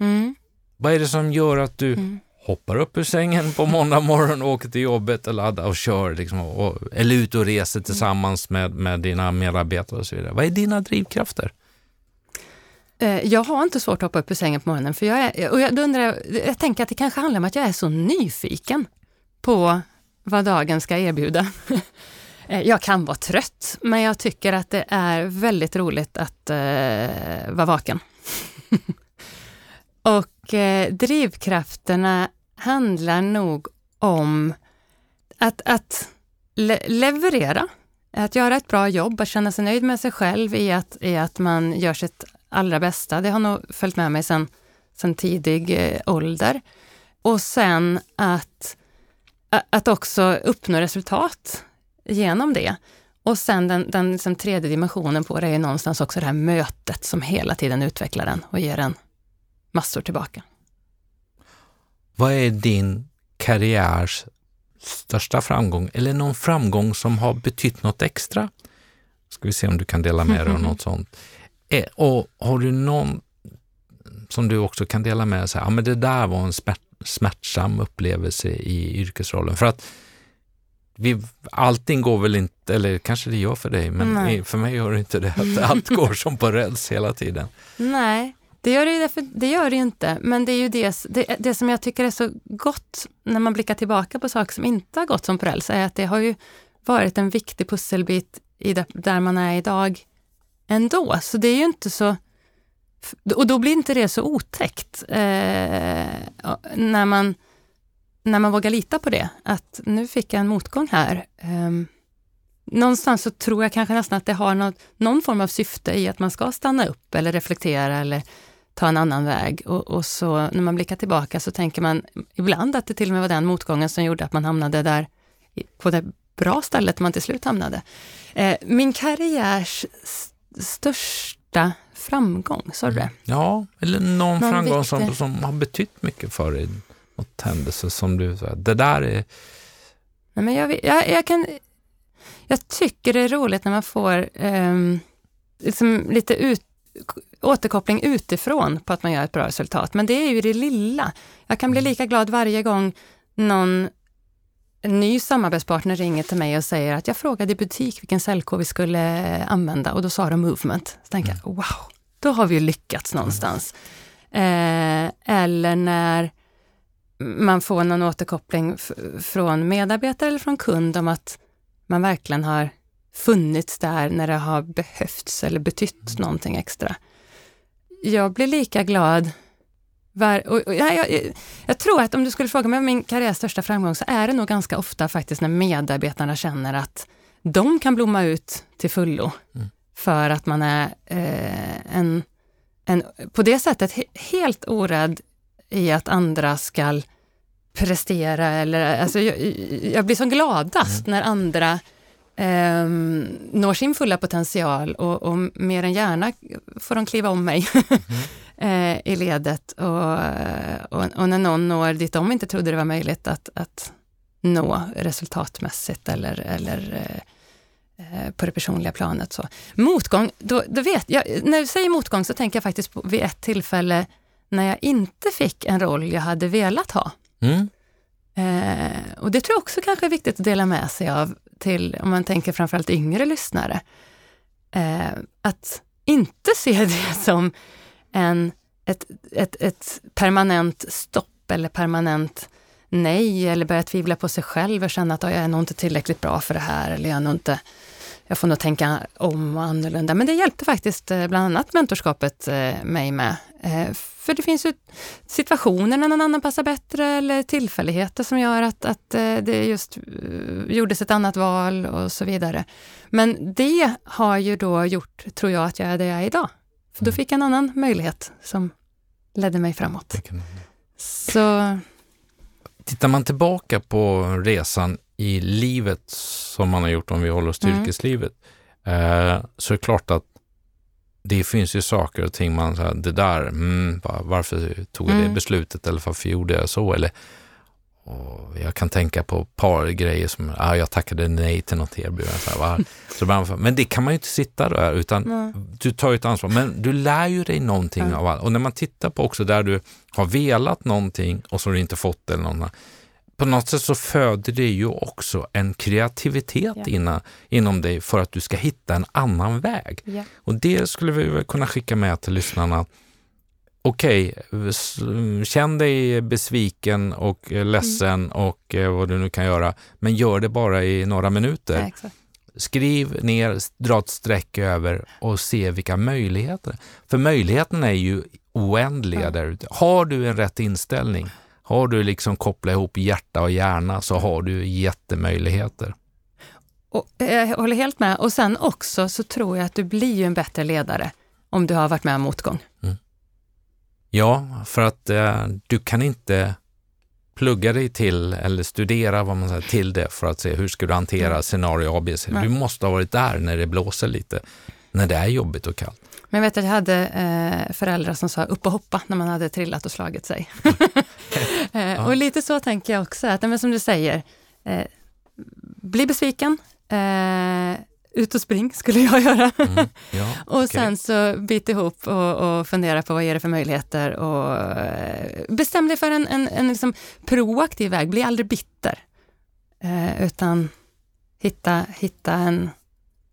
Mm. Vad är det som gör att du Mm. hoppar upp ur sängen på måndag morgon och åker till jobbet och laddar och kör, liksom, och, eller ut och reser tillsammans med, med dina medarbetare och så vidare. Vad är dina drivkrafter? Eh, Jag har inte svårt att hoppa upp ur sängen på morgonen, för jag, är, och jag, undrar, jag, tänker att det kanske handlar om att jag är så nyfiken på vad dagen ska erbjuda. Eh, Jag kan vara trött, men jag tycker att det är väldigt roligt att eh, vara vaken. och eh, drivkrafterna handlar nog om att, att le leverera, att göra ett bra jobb, att känna sig nöjd med sig själv i att, i att man gör sitt allra bästa. Det har nog följt med mig sedan sen tidig eh, ålder. Och sen att, att också uppnå resultat genom det. Och sen den, den liksom tredje dimensionen på det är någonstans också det här mötet som hela tiden utvecklar den och ger en massor tillbaka. Vad är din karriärs största framgång eller någon framgång som har betytt något extra? Ska vi se om du kan dela med dig av något sånt. Eh, Och har du någon som du också kan dela med dig, ja, men det där var en smärt, smärtsam upplevelse i yrkesrollen. För att vi, allting går väl inte, eller kanske det gör för dig, men Nej. för mig gör det inte det. Att allt går som på räls hela tiden. Nej, det gör det ju, därför, det gör det ju inte. Men det är ju det, det, det som jag tycker är så gott när man blickar tillbaka på saker som inte har gått som på räls, är att det har ju varit en viktig pusselbit i det, där man är idag ändå. Så det är ju inte så, och då blir inte det så otäckt eh, när, man, när man vågar lita på det. Att nu fick jag en motgång här. Eh, någonstans så tror jag kanske nästan att det har något, någon form av syfte i att man ska stanna upp eller reflektera eller ta en annan väg. Och, och, så när man blickar tillbaka så tänker man ibland att det till och med var den motgången som gjorde att man hamnade där på det bra stället man till slut hamnade. Eh, min karriärs största framgång, sa du det? Ja, eller någon, någon framgång som, som har betytt mycket för dig. Något händelse som du, så det där är... Nej, men jag, jag, jag, kan, jag tycker det är roligt när man får eh, liksom lite ut, återkoppling utifrån på att man gör ett bra resultat. Men det är ju det lilla. Jag kan bli mm. lika glad varje gång någon ny samarbetspartner ringer till mig och säger att jag frågade i butik vilken cellkod vi skulle använda och då sa de movement. Så tänker jag, mm. wow, då har vi lyckats någonstans. Eh, eller när man får någon återkoppling från medarbetare eller från kund om att man verkligen har funnits där när det har behövts eller betytt mm. någonting extra. Jag blir lika glad var, och, och, ja, jag, jag, tror att om du skulle fråga mig om min karriärs största framgång så är det nog ganska ofta faktiskt när medarbetarna känner att de kan blomma ut till fullo. Mm. För att man är eh, en, en, på det sättet he, helt orädd i att andra ska prestera eller, alltså jag, jag blir som gladast mm. när andra eh, når sin fulla potential och, och mer än gärna får de kliva om mig. mm. eh, i ledet och, och, och, när någon når dit de inte trodde det var möjligt att, att nå resultatmässigt eller, eller eh, på det personliga planet. Så. Motgång, då, då vet jag, när du säger motgång så tänker jag faktiskt på vid ett tillfälle när jag inte fick en roll jag hade velat ha. Mm. Eh, och det tror jag också kanske är viktigt att dela med sig av till, om man tänker framförallt yngre lyssnare. Eh, att inte se det som en, ett, ett, ett permanent stopp eller permanent nej eller börja tvivla på sig själv och känna att jag är nog inte tillräckligt bra för det här eller jag är nog inte jag får nog tänka om och annorlunda. Men det hjälpte faktiskt eh, bland annat mentorskapet eh, mig med. Eh, för det finns ju situationer när någon annan passar bättre eller tillfälligheter som gör att, att det just gjordes ett annat val och så vidare. Men det har ju då gjort, tror jag, att jag är där jag är idag. För då mm. fick jag en annan möjlighet som ledde mig framåt. Så... Tittar man tillbaka på resan i livet som man har gjort, om vi håller oss till mm. yrkeslivet, eh, så är det klart att det finns ju saker och ting man säger, det där, mm, varför tog jag det mm. beslutet eller varför gjorde jag så? Eller jag kan tänka på ett par grejer som, ah, jag tackade nej till något erbjudande. Så men det kan man ju inte sitta där, utan nej. du tar ju ett ansvar. Men du lär ju dig någonting mm. av allt. Och när man tittar på också där du har velat någonting och så har du inte fått det eller någon, på något sätt så föder det ju också en kreativitet ja. inna, inom dig för att du ska hitta en annan väg. Ja. Och det skulle vi kunna skicka med till lyssnarna okej, okay, känn dig besviken och eh, ledsen mm. och eh, vad du nu kan göra, men gör det bara i några minuter. Ja, Skriv ner, dra ett streck över och se vilka möjligheter. För möjligheterna är ju oändliga ja. där ute. Har du en rätt inställning, har du liksom kopplat ihop hjärta och hjärna så har du jättemöjligheter. Och, jag håller helt med. Och sen också så tror jag att du blir en bättre ledare om du har varit med om motgång. Mm. Ja, för att eh, du kan inte plugga dig till eller studera vad man säger, till det för att se hur ska du hantera scenario ABC. Du måste ha varit där när det blåser lite, när det är jobbigt och kallt. Men jag vet att jag hade eh, föräldrar som sa upp och hoppa när man hade trillat och slagit sig. eh. Och lite så tänker jag också, att men som du säger, eh, bli besviken, eh, ut och spring skulle jag göra. Mm, ja, och sen så bit ihop och, och fundera på vad är det för möjligheter och eh, bestäm dig för en, en, en liksom proaktiv väg, bli aldrig bitter. Eh, utan hitta, hitta, en,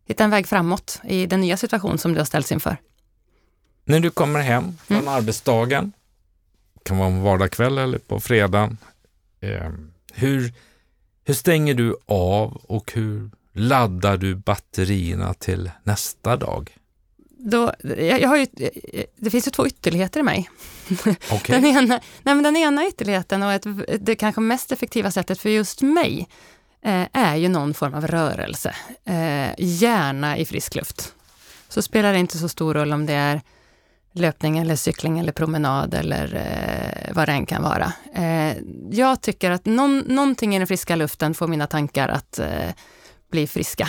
hitta en väg framåt i den nya situation som du har ställts inför. När du kommer hem från mm. arbetsdagen, kan vara en vardagskväll eller på fredagen, eh, hur, hur stänger du av och hur laddar du batterierna till nästa dag? då, jag, jag har ju, det finns ju två ytterligheter i mig. Okay. Den, ena, nej men den ena ytterligheten och ett, det kanske mest effektiva sättet för just mig är ju någon form av rörelse. Eh, gärna i frisk luft. Så spelar det inte så stor roll om det är löpning eller cykling eller promenad eller eh, vad det än kan vara. Eh, jag tycker att någon, någonting i den friska luften får mina tankar att eh, bli friska.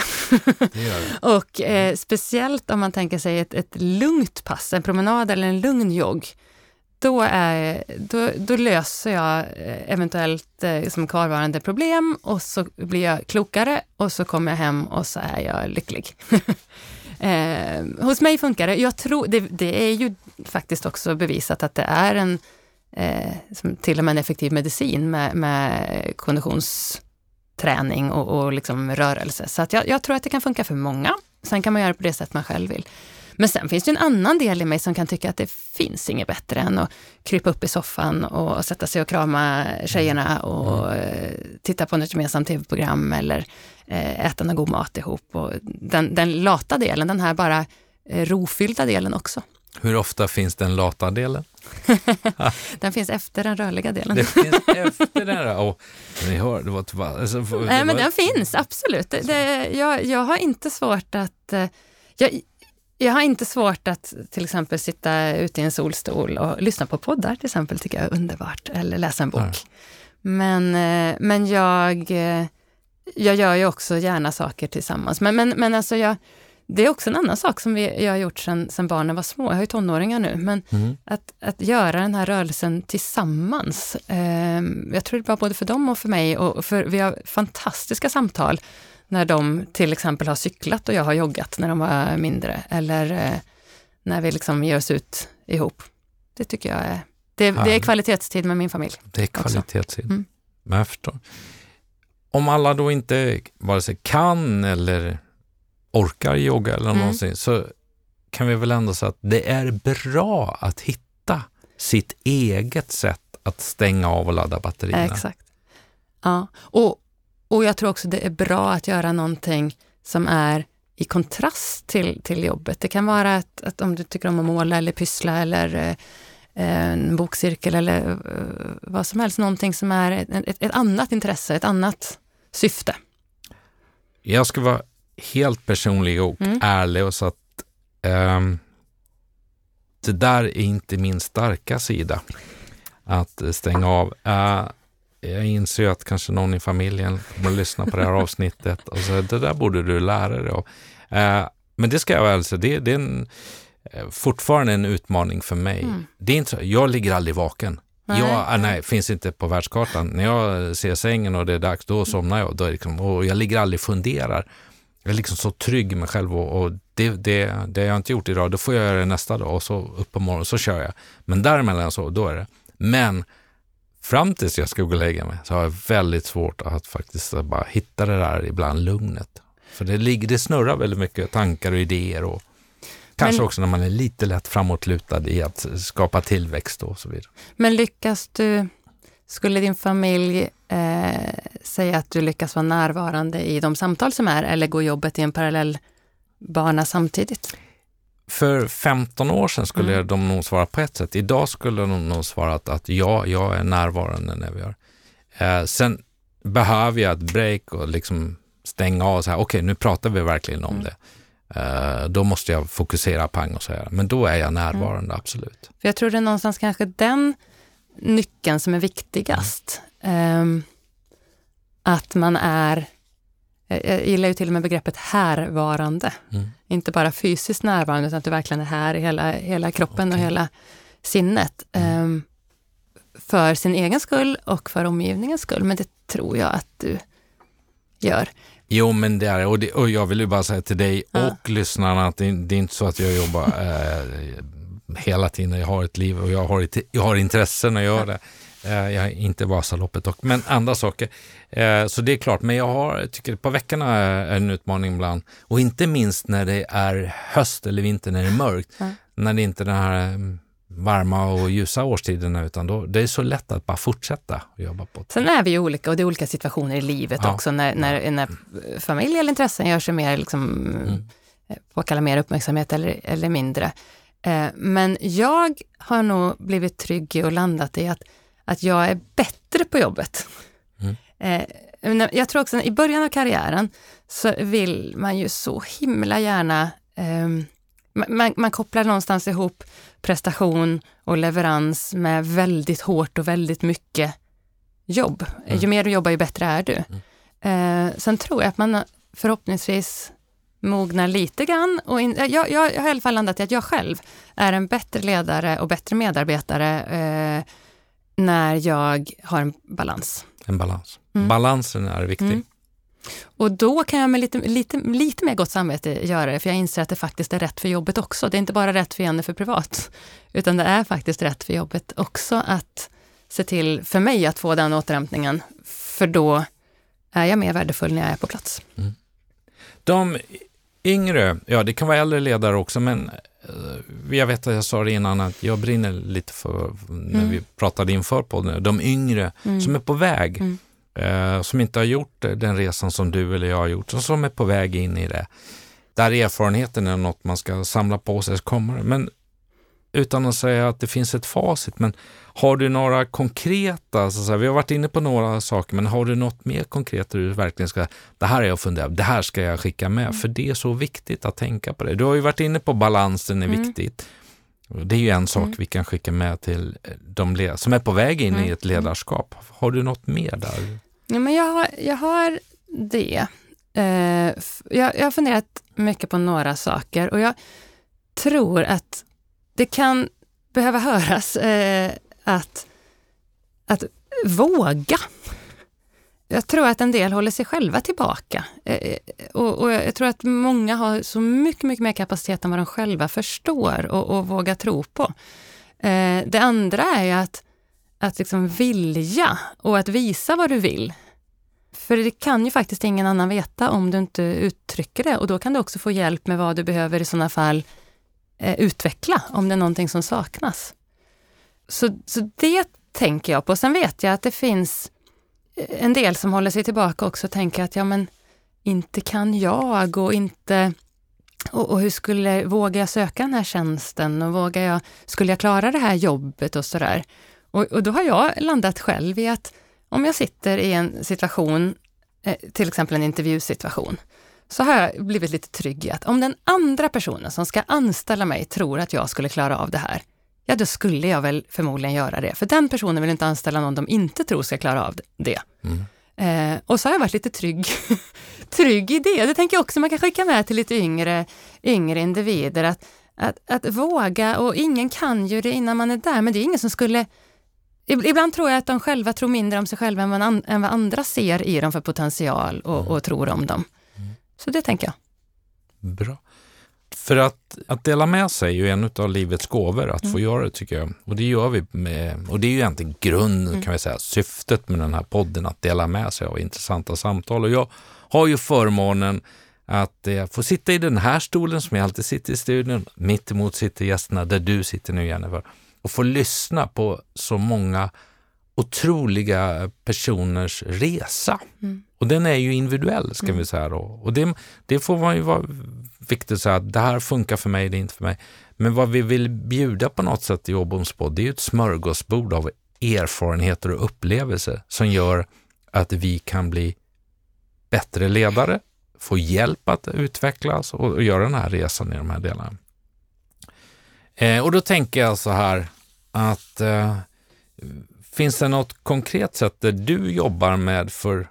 och eh, speciellt om man tänker sig ett, ett lugnt pass, en promenad eller en lugn jogg. Då, är, då, då löser jag eh, eventuellt eh, som kvarvarande problem och så blir jag klokare och så kommer jag hem och så är jag lycklig. Eh, hos mig funkar det. Jag tror, det, det, är ju faktiskt också bevisat att det är en, eh, som till och med en effektiv medicin med, med konditionsträning och, och liksom rörelse. Så att jag, jag, tror att det kan funka för många. Sen kan man göra det på det sätt man själv vill. Men sen finns det en annan del i mig som kan tycka att det finns inget bättre än att krypa upp i soffan och sätta sig och krama tjejerna och mm. Eh, titta på något gemensamt tv-program eller eh, äta någon god mat ihop. Och den, den lata delen, den här bara eh, rofyllda delen också. Hur ofta finns den lata delen? den finns efter den rörliga delen. Det finns efter den? Oh, ni hör, det var, alltså, det Nej, men den finns absolut. Det, det, jag, jag har inte svårt att... Jag, jag har inte svårt att till exempel sitta ute i en solstol och lyssna på poddar till exempel, tycker jag är underbart, eller läsa en bok. Men, eh, men jag, eh, jag gör ju också gärna saker tillsammans. Men, men, men alltså jag, det är också en annan sak som vi, jag har gjort sedan, sedan barnen var små. Jag har ju tonåringar nu, men mm. att, att göra den här rörelsen tillsammans. Eh, jag tror det är bra både för dem och för mig och för vi har fantastiska samtal när de till exempel har cyklat och jag har joggat när de var mindre. Eller eh, när vi liksom ger oss ut ihop. Det tycker jag är, det, det är kvalitetstid med min familj. Det är kvalitetstid. Mm. Men jag förstår. Om alla då inte vare sig kan eller orkar jogga eller mm. någonsin, så kan vi väl ändå säga att det är bra att hitta sitt eget sätt att stänga av och ladda batterierna. Exakt. Ja, och, och jag tror också det är bra att göra någonting som är i kontrast till, till jobbet. Det kan vara att, att om du tycker om att måla eller pyssla eller eh, en bokcirkel eller eh, vad som helst, någonting som är ett, ett, ett, annat intresse, ett annat syfte. Jag ska vara helt personlig och mm. ärlig och så att um, det där är inte min starka sida, att stänga av. Uh, jag inser att kanske någon i familjen kommer att lyssna på det här avsnittet och säga det där borde du lära dig av. Eh, men det ska jag väl säga, det, det, är en, eh, fortfarande en utmaning för mig. Mm. Det är inte så, jag ligger aldrig vaken. Nej. Jag, nej, finns inte på världskartan. När jag ser sängen och det är dags, då somnar jag. Då liksom, och jag ligger aldrig och funderar. Jag är liksom så trygg med mig själv och, och det, det, det har jag inte gjort idag, då får jag göra det nästa dag och så upp på morgonen så kör jag. Men däremellan så, då är det. Men fram tills jag ska gå och lägga mig så har jag väldigt svårt att faktiskt bara hitta det där ibland lugnet. För det, ligger, det snurrar väldigt mycket tankar och idéer och kanske men, också när man är lite lätt framåtlutad i att skapa tillväxt och så vidare. Men lyckas du, skulle din familj eh, säga att du lyckas vara närvarande i de samtal som är eller går jobbet i en parallell bana samtidigt? För 15 år sedan skulle mm. de nog svara på ett sätt. Idag skulle de nog svara att, att ja, jag är närvarande när vi gör. Eh, sen behöver jag ett break och liksom stänga av och säga, okej, okay, nu pratar vi verkligen om mm. det. Eh, då måste jag fokusera pang och säga, men då är jag närvarande, mm. absolut. För jag tror det är någonstans kanske den nyckeln som är viktigast. Eh, att man är jag gillar ju till och med begreppet härvarande. Mm. Inte bara fysiskt närvarande, utan att du verkligen är här i hela, hela kroppen okay. och hela sinnet. Mm. Um, för sin egen skull och för omgivningens skull. Men det tror jag att du gör. Jo, men det är och, det, och jag vill ju bara säga till dig ja. och lyssnarna att det, det, är inte så att jag jobbar eh, hela tiden. Jag har ett liv och jag har, jag har intressen att göra det. Eh, jag är inte Vasaloppet dock, men andra saker. Eh, så det är klart, men jag har, tycker på veckorna är en utmaning ibland. Och inte minst när det är höst eller vinter, när det är mörkt. Mm. När det inte är den här mm, varma och ljusa årstiderna, utan då, det är så lätt att bara fortsätta jobba på det. Sen är vi ju olika och det är olika situationer i livet ja. också, när, när, när familj eller intressen gör sig mer liksom, mm. eh, påkalla mer uppmärksamhet eller, eller mindre. Men jag har nog blivit trygg i och landat i att, att jag är bättre på jobbet. Mm. Eh, jag tror också i början av karriären så vill man ju så himla gärna ehm, man, man, kopplar någonstans ihop prestation och leverans med väldigt hårt och väldigt mycket jobb. Mm. Ju mer du jobbar, ju bättre är du. Mm. Eh, sen tror jag att man förhoppningsvis mognar lite grann. Och in, jag, jag, jag har i alla fall landat i att jag själv är en bättre ledare och bättre medarbetare eh, när jag har en balans. En balans. Mm. Balansen är viktig. Mm. Och då kan jag med lite, lite, lite mer gott samvete göra det, för jag inser att det faktiskt är rätt för jobbet också. Det är inte bara rätt för Jenny för privat, utan det är faktiskt rätt för jobbet också att se till, för mig, att få den återhämtningen. För då är jag mer värdefull när jag är på plats. Mm. De yngre, ja det kan vara äldre ledare också, men jag vet att jag sa det innan att jag brinner lite för, när mm. vi pratade inför podden, de yngre mm. som är på väg, mm. eh, som inte har gjort den resan som du eller jag har gjort, och som är på väg in i det. Där erfarenheten är något man ska samla på sig, kommer Men utan att säga att det finns ett facit, men har du några konkreta, så säga, vi har varit inne på några saker, men har du något mer konkret där du verkligen ska, det här är jag funderat det här ska jag skicka med, mm. för det är så viktigt att tänka på det. Du har ju varit inne på balansen är mm. viktigt. Det är ju en sak mm. vi kan skicka med till de som är på väg in i mm. ett ledarskap. Har du något mer där? Ja, men jag, har, jag har det. Eh, jag, jag har funderat mycket på några saker och jag tror att det kan behöva höras eh, att, att våga. Jag tror att en del håller sig själva tillbaka. Eh, eh, och, och, jag tror att många har så mycket, mycket mer kapacitet än vad de själva förstår och, och vågar tro på. Eh, det andra är ju att, att liksom vilja och att visa vad du vill. För det kan ju faktiskt ingen annan veta om du inte uttrycker det och då kan du också få hjälp med vad du behöver i sådana fall eh, utveckla om det är någonting som saknas. Så, så det tänker jag på. Sen vet jag att det finns eh, en del som håller sig tillbaka också och tänker att ja men inte kan jag och inte och, och hur skulle, vågar jag söka den här tjänsten och vågar jag, skulle jag klara det här jobbet och sådär. Och, och då har jag landat själv i att om jag sitter i en situation, eh, till exempel en intervjusituation, så har jag blivit lite trygg i att om den andra personen som ska anställa mig tror att jag skulle klara av det här, ja då skulle jag väl förmodligen göra det. För den personen vill inte anställa någon de inte tror ska klara av det. Mm. Eh, och så har jag varit lite trygg, trygg i det. Det tänker jag också man kan skicka med till lite yngre, yngre individer. Att, att, att våga, och ingen kan ju det innan man är där, men det är ingen som skulle Ibland tror jag att de själva tror mindre om sig själva än vad, andra ser i dem för potential och, mm. och tror om dem. Så det tänker jag. Bra. För att, att dela med sig är ju en av livets gåvor, att mm. få göra det tycker jag. Och det gör vi med, och det är ju egentligen grunden mm. kan vi säga, syftet med den här podden, att dela med sig av intressanta samtal. Och jag har ju förmånen att eh, få sitta i den här stolen som jag alltid sitter i studion. Mitt emot sitter gästerna där du sitter nu Jennifer. Och få lyssna på så många otroliga personers resa. Mm. Och den är ju individuell ska mm. vi säga då. Och det, det får man ju vara viktigt att säga att det här funkar för mig, det är inte för mig. Men vad vi vill bjuda på något sätt i Åboms det är ju ett smörgåsbord av erfarenheter och upplevelser som gör att vi kan bli bättre ledare, få hjälp att utvecklas och, och göra den här resan i de här delarna. Eh, och då tänker jag så här att eh, finns det något konkret sätt där du jobbar med för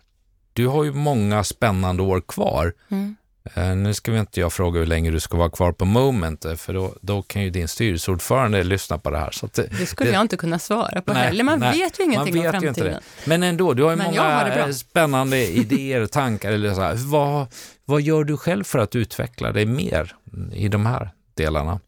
du har ju många spännande år kvar. Mm. Uh, nu ska vi inte jag fråga hur länge du ska vara kvar på Moment, eh, för då, då kan ju din styrelseordförande lyssna på det här. Så det, det skulle det, jag inte kunna svara på nej, heller. Man nej, vet ju ingenting vet om framtiden. Men ändå, du har ju Men många har spännande idéer och tankar. Eller så här. Vad, vad gör du själv för att utveckla dig mer i de här delarna?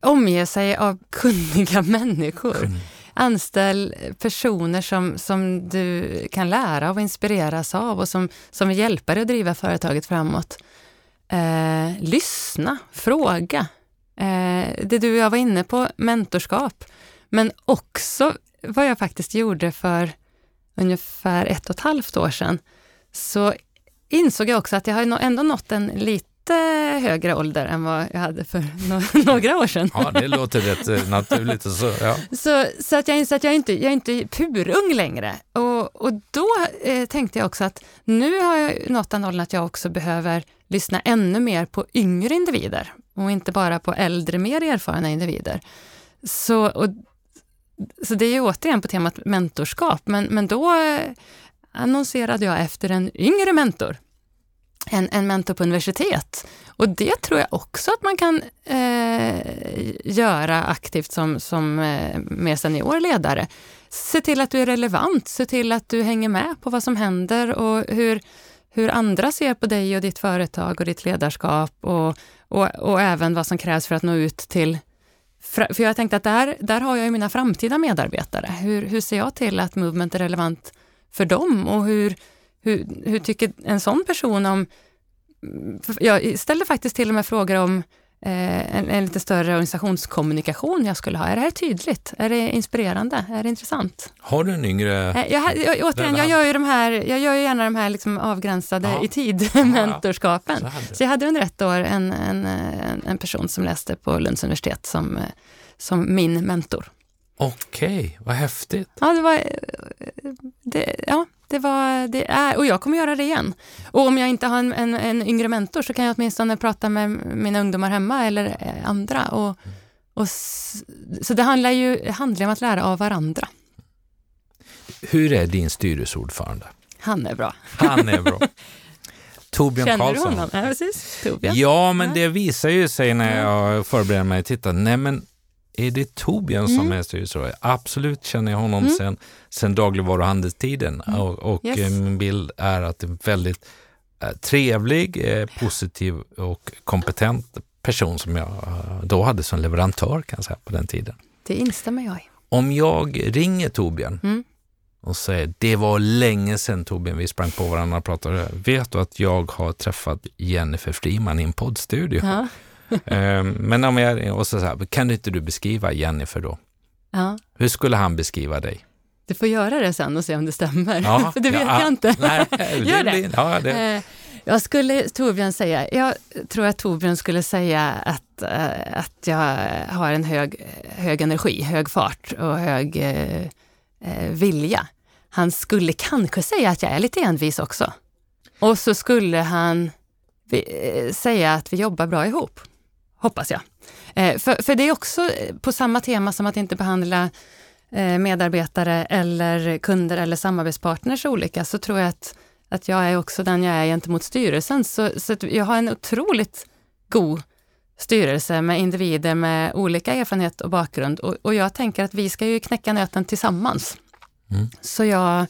Omge sig av kunniga människor. Mm anställ personer som, som du kan lära av och inspireras av och som, som vill hjälpa dig att driva företaget framåt. Eh, lyssna, fråga. Eh, det du och jag var inne på, mentorskap. Men också vad jag faktiskt gjorde för ungefär ett och ett halvt år sedan, så insåg jag också att jag har ändå nått en liten lite högre ålder än vad jag hade för no några år sedan. Ja, det låter rätt eh, naturligt. Och så, ja. så, så att jag inser att jag inte jag är inte purung längre. Och, och då eh, tänkte jag också att nu har jag nått den åldern att jag också behöver lyssna ännu mer på yngre individer och inte bara på äldre, mer erfarna individer. Så, och, så det är ju återigen på temat mentorskap, men, men då eh, annonserade jag efter en yngre mentor en, en mentor på universitet. Och det tror jag också att man kan eh, göra aktivt som, som eh, mer senior ledare. Se till att du är relevant, se till att du hänger med på vad som händer och hur, hur andra ser på dig och ditt företag och ditt ledarskap och, och, och även vad som krävs för att nå ut till för jag tänkte att där, där har jag ju mina framtida medarbetare. Hur, hur ser jag till att Movement är relevant för dem och hur, hur, hur tycker en sån person om... Jag ställde faktiskt till och med frågor om eh, en, en, lite större organisationskommunikation jag skulle ha. Är det här tydligt? Är det inspirerande? Är det intressant? Har du en yngre... Eh, jag, jag, återigen, jag gör ju, de här, jag gör gärna de här liksom avgränsade ja. i tid mentorskapen. Så, Så, jag hade under ett år en, en, en, person som läste på Lunds universitet som, som min mentor. Okej, vad häftigt. Ja, det var... Det, ja, det var, det är, och jag kommer göra det igen. Och om jag inte har en, en, en yngre mentor så kan jag åtminstone prata med mina ungdomar hemma eller eh, andra. Och, och, så det handlar ju handlar om att lära av varandra. Hur är din styrelseordförande? Han är bra. Han är bra. Torbjörn Känner Karlsson. du honom? Ja, precis. Torbjörn. Ja, men det visar ju sig när jag förbereder mig. Titta, nej men är det Torbjörn mm. som är styrelseordförande? Absolut känner jag honom mm. sen, sen dagligvaruhandelstiden mm. och, och yes. Eh, min bild är att det är en väldigt eh, trevlig, eh, positiv och kompetent person som jag då hade som leverantör kan jag säga på den tiden. Det instämmer jag i. Om jag ringer Torbjörn mm. och säger det var länge sedan Torbjörn vi sprang på varandra och pratade. Vet du att jag har träffat Jennifer Friman i en poddstudio? Ja. Ehm, men om jag, och så, så här, kan inte du beskriva Jennifer då? Ja. Hur skulle han beskriva dig? Du får göra det sen och se om det stämmer, ja, för det vet ja, jag inte. Nej, Gör det. ja, det. Eh, jag skulle Torbjörn säga, jag tror att Torbjörn skulle säga att, uh, att jag har en hög, hög energi, hög fart och hög uh, uh, vilja. Han skulle kanske säga att jag är lite envis också. Och så skulle han säga att vi jobbar bra ihop hoppas jag. Eh, för, för det är också på samma tema som att inte behandla eh, medarbetare eller kunder eller samarbetspartners olika, så tror jag att, att jag är också den jag är gentemot styrelsen. Så, så jag har en otroligt god styrelse med individer med olika erfarenhet och bakgrund. Och, och jag tänker att vi ska ju knäcka nöten tillsammans. Mm. Så jag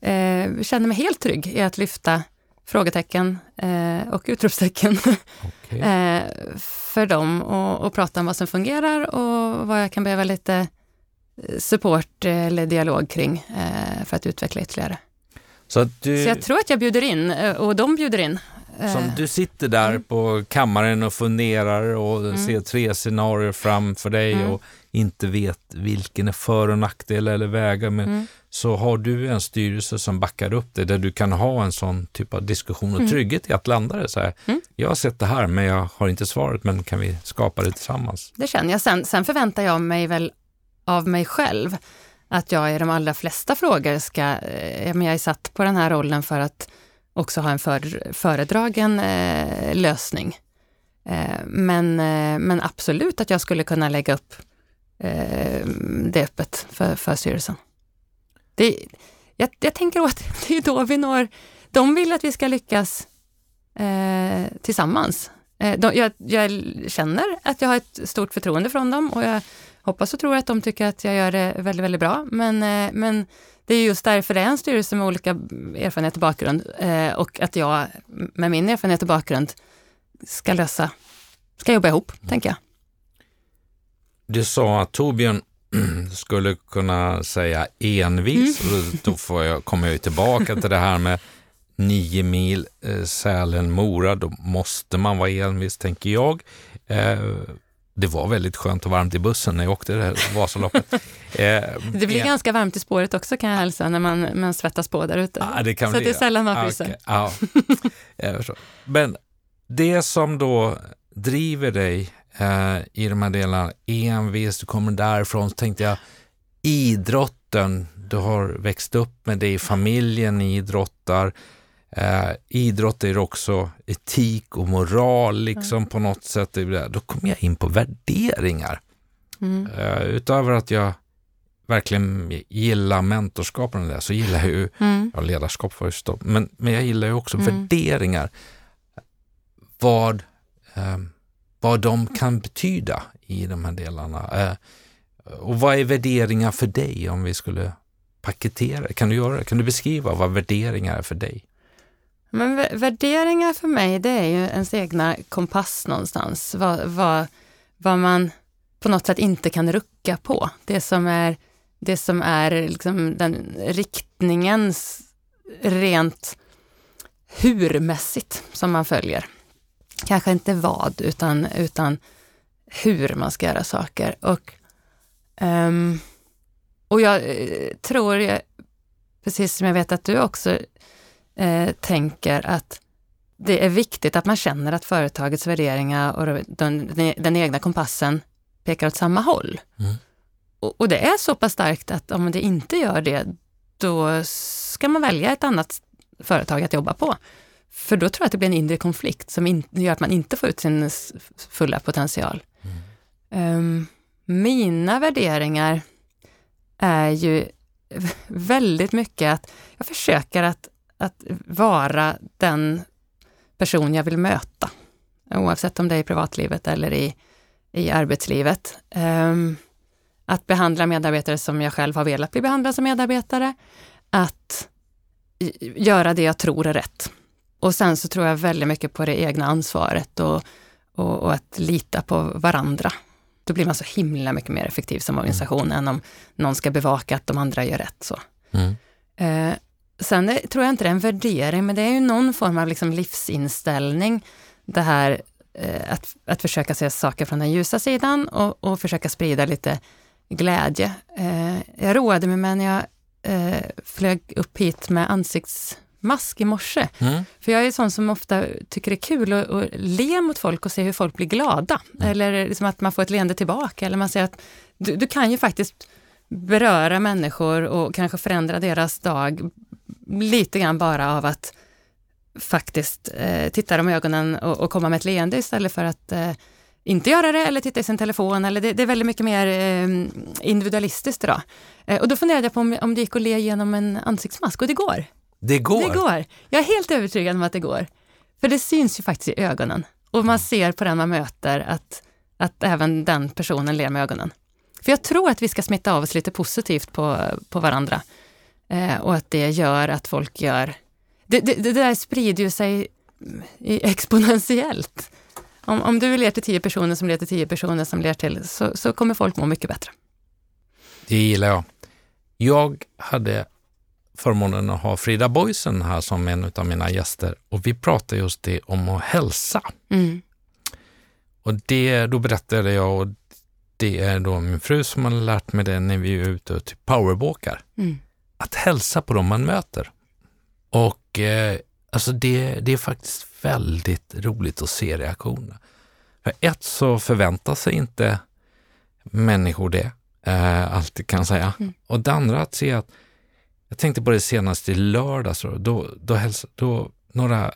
eh, känner mig helt trygg i att lyfta frågetecken eh, och utropstecken okay. eh, för dem och, och, prata om vad som fungerar och vad jag kan behöva lite eh, support eller dialog kring eh, för att utveckla ytterligare. Så, du, Så jag tror att jag bjuder in eh, och de bjuder in. Som du sitter där mm. på kammaren och funderar och mm. ser tre scenarier framför dig mm. och inte vet vilken är för och nackdel eller vägar. Men mm. Så har du en styrelse som backar upp dig där du kan ha en sån typ av diskussion och mm. trygghet i att landa det. Så här, mm. Jag har sett det här men jag har inte svaret, men kan vi skapa det tillsammans? Det känner jag. Sen, sen förväntar jag mig väl av mig själv att jag i de allra flesta frågor ska, eh, men jag är satt på den här rollen för att också ha en för, föredragen eh, lösning. Eh, men, eh, men absolut att jag skulle kunna lägga upp eh, det öppet för, för styrelsen. Det, jag, jag tänker att det är då vi når... De vill att vi ska lyckas eh, tillsammans. Eh, de, jag, jag, känner att jag har ett stort förtroende från dem och jag hoppas och tror att de tycker att jag gör det väldigt, väldigt bra. Men, eh, men det är just därför det är en styrelse med olika erfarenhet och bakgrund eh, och att jag med min erfarenhet och bakgrund ska lösa, ska jobba ihop, mm. tänker jag. Du sa att Torbjörn skulle kunna säga envis, mm. och då får jag, kommer jag tillbaka till det här med nio mil eh, Sälen-Mora, då måste man vara envis, tänker jag. Eh, det var väldigt skönt och varmt i bussen när jag åkte det här Vasaloppet. Eh, det blir en... ganska varmt i spåret också kan jag hälsa, när man, man svettas på där ute. Ah, det Så bli, det är sällan man fryser. Okay, ja. Men det som då driver dig eh, i de här delarna, envis, du kommer därifrån, så tänkte jag idrotten, du har växt upp med det i familjen, ni idrottar. Eh, idrott är också etik och moral liksom mm. på något sätt. Då kommer jag in på värderingar. Mm. Eh, utöver att jag verkligen gillar mentorskapen där, så gillar jag ju, mm. ja, ledarskap var ju stopp, men, men jag gillar ju också mm. värderingar. Vad, eh, vad de kan betyda i de här delarna. Eh, och vad är värderingar för dig om vi skulle paketera Kan du göra det? Kan du beskriva vad värderingar är för dig? Men värderingar för mig, det är ju ens egna kompass någonstans. Vad, vad, vad man på något sätt inte kan rucka på. Det som är, det som är liksom den riktningen rent hurmässigt som man följer. Kanske inte vad, utan, utan hur man ska göra saker. Och, um, och jag eh, tror, precis som jag vet att du också eh, tänker att det är viktigt att man känner att företagets värderingar och den, den egna kompassen pekar åt samma håll. Mm. Och, och, det är så pass starkt att om det inte gör det, då ska man välja ett annat företag att jobba på. För då tror jag att det blir en inre konflikt som in, gör att man inte får ut sin fulla potential. Mm. Um, mina värderingar är ju väldigt mycket att jag försöker att att vara den person jag vill möta. Oavsett om det är i privatlivet eller i, i arbetslivet. Um, att behandla medarbetare som jag själv har velat bli behandlad som medarbetare. Att göra det jag tror är rätt. Och sen så tror jag väldigt mycket på det egna ansvaret och, och, och att lita på varandra. Då blir man så himla mycket mer effektiv som organisation mm. än om någon ska bevaka att de andra gör rätt. Så. Mm. Uh, Sen är, tror jag inte det är en värdering, men det är ju någon form av liksom livsinställning. Det här eh, att, att försöka se saker från den ljusa sidan och, och försöka sprida lite glädje. Eh, jag roade mig med när jag eh, flög upp hit med ansiktsmask i morse. Mm. För jag är sån som ofta tycker det är kul att, att le mot folk och se hur folk blir glada. Mm. Eller liksom att man får ett leende tillbaka. Eller man säger att du, du kan ju faktiskt beröra människor och kanske förändra deras dag lite grann bara av att faktiskt eh, titta dem i ögonen och, och, komma med ett leende istället för att eh, inte göra det eller titta i sin telefon. Eller det, det är väldigt mycket mer eh, individualistiskt idag. Eh, och då funderade jag på om, om det gick att le genom en ansiktsmask och det går. Det går? Det går. Jag är helt övertygad om att det går. För det syns ju faktiskt i ögonen. Och man ser på den man möter att, att även den personen ler med ögonen. För jag tror att vi ska smitta av oss lite positivt på, på varandra. Eh, och att det gör att folk gör... Det, det, det där sprider ju sig exponentiellt. Om, om du ler till tio personer som ler till tio personer som ler till, så, så kommer folk må mycket bättre. Det gillar jag. Jag hade förmånen att ha Frida Boysen här som en av mina gäster och vi pratade just det om att hälsa. Mm. Och det, då berättade jag, och det är då min fru som har lärt mig det när vi är ute och typ powerwalkar. Mm att hälsa på dem man möter. Och eh, alltså det, det är faktiskt väldigt roligt att se reaktionerna. För ett så förväntar sig inte människor det, eh, alltid kan jag säga. Mm. Och det andra att se att, jag tänkte på det senast i lördags, då, då, då, hälsa, då några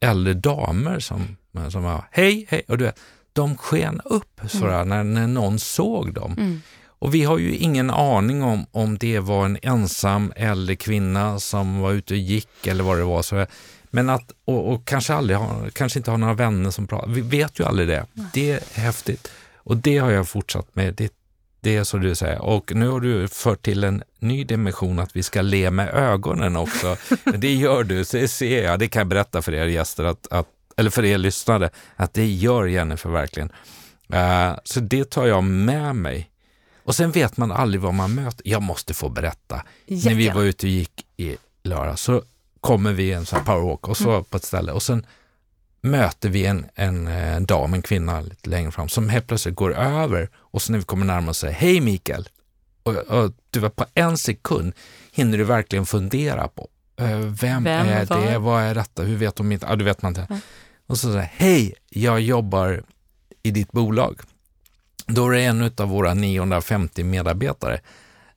äldre damer som, som var hej, hej, och du vet, de sken upp sådär mm. när, när någon såg dem. Mm. Och vi har ju ingen aning om om det var en ensam äldre kvinna som var ute och gick eller vad det var. Så, men att, och, och kanske, aldrig ha, kanske inte har några vänner som pratar. Vi vet ju aldrig det. Det är häftigt. Och det har jag fortsatt med. Det, det är så du säger. Och nu har du fört till en ny dimension att vi ska le med ögonen också. det gör du, det ser jag. Det kan jag berätta för er gäster, att, att, eller för er lyssnare, att det gör Jennifer verkligen. Uh, så det tar jag med mig och sen vet man aldrig vad man möter. Jag måste få berätta. Jätte. När vi var ute och gick i lördag så kommer vi en sån här powerwalk och så mm. på ett ställe och sen möter vi en, en, en eh, dam, en kvinna lite längre fram som helt plötsligt går över och så när vi kommer närmare säger Hej Mikael! Och, och du vet, på en sekund hinner du verkligen fundera på uh, vem, vem, är det, vad är detta, hur vet de inte, ja, du vet man inte. Mm. och så säger hej, jag jobbar i ditt bolag. Då är det en av våra 950 medarbetare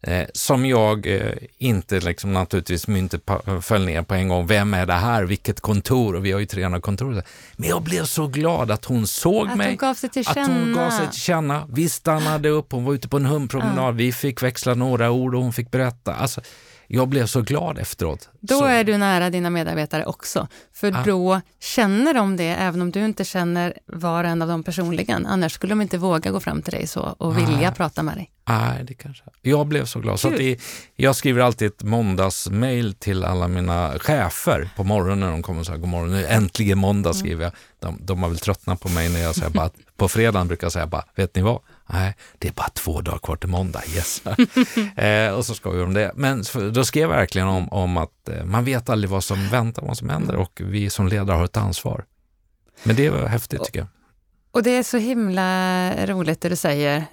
eh, som jag eh, inte liksom naturligtvis inte föll ner på en gång. Vem är det här? Vilket kontor? Och vi har ju 300 kontor. Men jag blev så glad att hon såg att mig. Hon gav sig till att känna. hon gav sig till känna. Vi stannade upp, hon var ute på en hundpromenad. Ja. Vi fick växla några ord och hon fick berätta. Alltså, jag blev så glad efteråt. Då så. är du nära dina medarbetare också, för ah. då känner de det, även om du inte känner var och en av dem personligen. Annars skulle de inte våga gå fram till dig så och vilja ah. prata med dig. Nej, det kanske. Jag blev så glad. Så att det, jag skriver alltid ett måndagsmail till alla mina chefer på morgonen när de kommer och säger god morgon, nu äntligen måndag skriver jag. De, de har väl tröttnat på mig när jag säger bara, på fredagen brukar jag säga bara, vet ni vad? Nej, det är bara två dagar kvar till måndag, yes. eh, och så skojar vi om det. Men då skrev jag verkligen om, om att eh, man vet aldrig vad som väntar, vad som händer och vi som ledare har ett ansvar. Men det var häftigt tycker jag. Och det är så himla roligt det du säger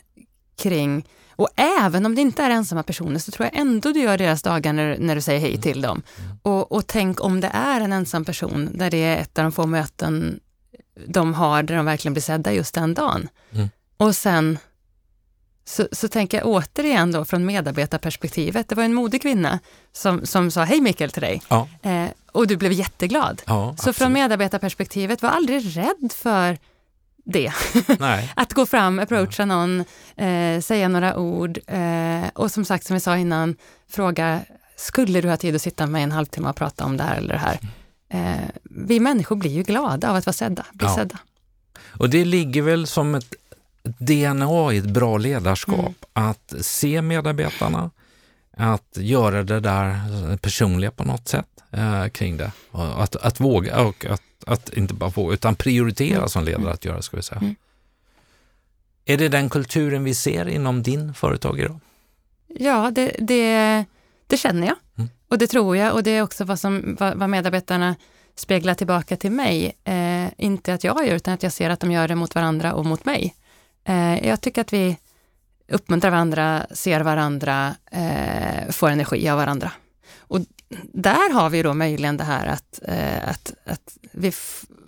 kring och även om det inte är ensamma personer så tror jag ändå du gör deras dagar när, när du säger hej till dem. Och, och tänk om det är en ensam person där det är ett av de få möten de har där de verkligen blir sedda just den dagen. Mm. Och sen så, så tänker jag återigen då från medarbetarperspektivet. Det var en modig kvinna som, som sa hej Mikael till dig ja. eh, och du blev jätteglad. Ja, så från medarbetarperspektivet, var aldrig rädd för det. att gå fram, approacha någon, eh, säga några ord eh, och som sagt, som vi sa innan, fråga, skulle du ha tid att sitta med en halvtimme och prata om det här eller det här? Eh, vi människor blir ju glada av att vara sedda, bli ja. sedda. Och det ligger väl som ett DNA i ett bra ledarskap, mm. att se medarbetarna, att göra det där personliga på något sätt eh, kring det. Att, att våga och att, att inte bara våga, utan prioritera mm. som ledare att göra, ska vi säga. Mm. Är det den kulturen vi ser inom din företag idag? Ja, det, det, det känner jag. Mm. Och det tror jag och det är också vad, som, vad, vad medarbetarna speglar tillbaka till mig. Eh, inte att jag gör, utan att jag ser att de gör det mot varandra och mot mig. Eh, jag tycker att vi uppmuntrar varandra, ser varandra, eh, får energi av varandra. Och där har vi då möjligen det här att, eh, att, att vi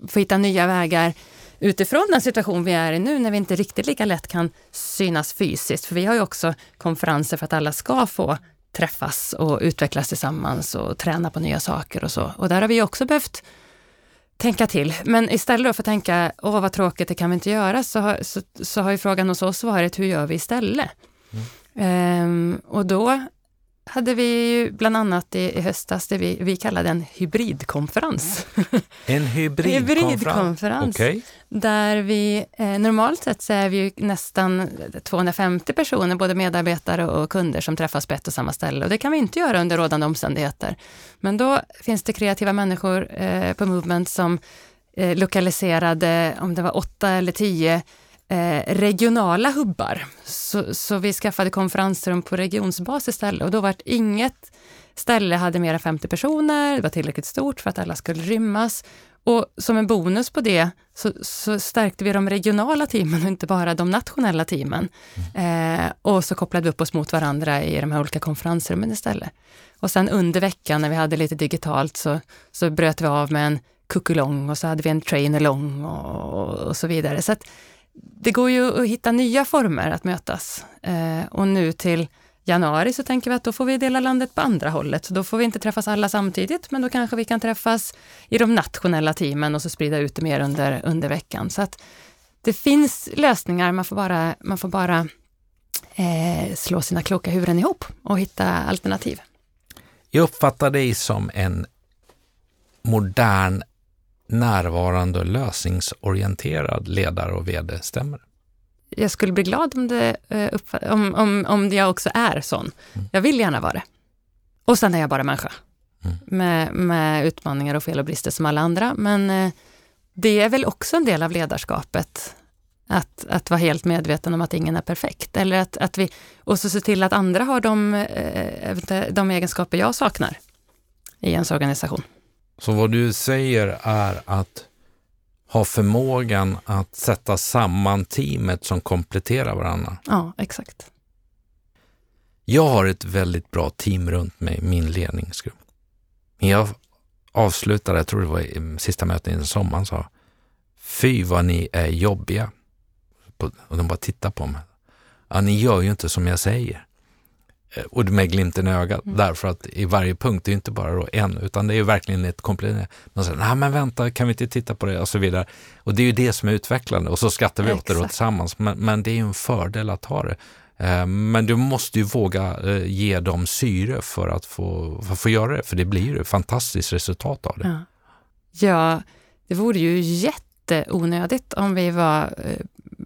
får hitta nya vägar utifrån den situation vi är i nu när vi inte riktigt lika lätt kan synas fysiskt. För vi har ju också konferenser för att alla ska få träffas och utvecklas tillsammans och träna på nya saker och så. Och där har vi också behövt tänka till. Men istället för att tänka, åh vad tråkigt, det kan vi inte göra, så har, så, så har ju frågan hos oss varit, hur gör vi istället? Mm. Um, och då hade vi ju bland annat i, i höstas det vi, vi kallade en hybridkonferens. En hybridkonferens? hybridkonferens okay. Där vi, eh, normalt sett så är vi ju nästan 250 personer, både medarbetare och kunder som träffas på ett och samma ställe och det kan vi inte göra under rådande omständigheter. Men då finns det kreativa människor eh, på Movement som eh, lokaliserade, om det var åtta eller tio eh, regionala hubbar. Så, så, vi skaffade konferensrum på regionsbas istället och då var det inget ställe hade mer än 50 personer, det var tillräckligt stort för att alla skulle rymmas. Och som en bonus på det så, så stärkte vi de regionala teamen och inte bara de nationella teamen. Mm. Eh, och så kopplade vi upp oss mot varandra i de här olika konferensrummen istället. Och sen under veckan när vi hade lite digitalt så, så bröt vi av med en kukulong och så hade vi en train along och, och så vidare. Så att, det går ju att hitta nya former att mötas. Eh, och nu till januari så tänker vi att då får vi dela landet på andra hållet. Så då får vi inte träffas alla samtidigt, men då kanske vi kan träffas i de nationella teamen och så sprida ut det mer under, under veckan. Så att det finns lösningar, man får bara, man får bara eh, slå sina kloka huvuden ihop och hitta alternativ. Jag uppfattar dig som en modern närvarande och lösningsorienterad ledare och vd, stämmer Jag skulle bli glad om, det, eh, om, om, om jag också är sån. Mm. Jag vill gärna vara det. Och sen är jag bara människa. Mm. Med, med utmaningar och fel och brister som alla andra. Men eh, det är väl också en del av ledarskapet. Att, att vara helt medveten om att ingen är perfekt. Eller att, att vi, och så se till att andra har de, eh, de egenskaper jag saknar i ens organisation. Så vad du säger är att ha förmågan att sätta samman teamet som kompletterar varandra. Ja, exakt. Jag har ett väldigt bra team runt mig, min ledningsgrupp. Men jag avslutade, jag tror det var i sista mötet i sommaren, sa Fy vad ni är jobbiga. Och de bara tittar på mig. Ja, ni gör ju inte som jag säger. Eh, och med glimten i ögat, mm. därför att i varje punkt, det är inte bara då en, utan det är ju verkligen ett komplement. Man säger, nej men vänta, kan vi inte titta på det och så vidare. Och det är ju det som är utvecklande och så skrattar vi åt det tillsammans. Men, men det är ju en fördel att ha det. Eh, men du måste ju våga eh, ge dem syre för att få, för att få göra det, för det blir ju ett fantastiskt resultat av det. Ja, ja det vore ju jätteonödigt om vi var,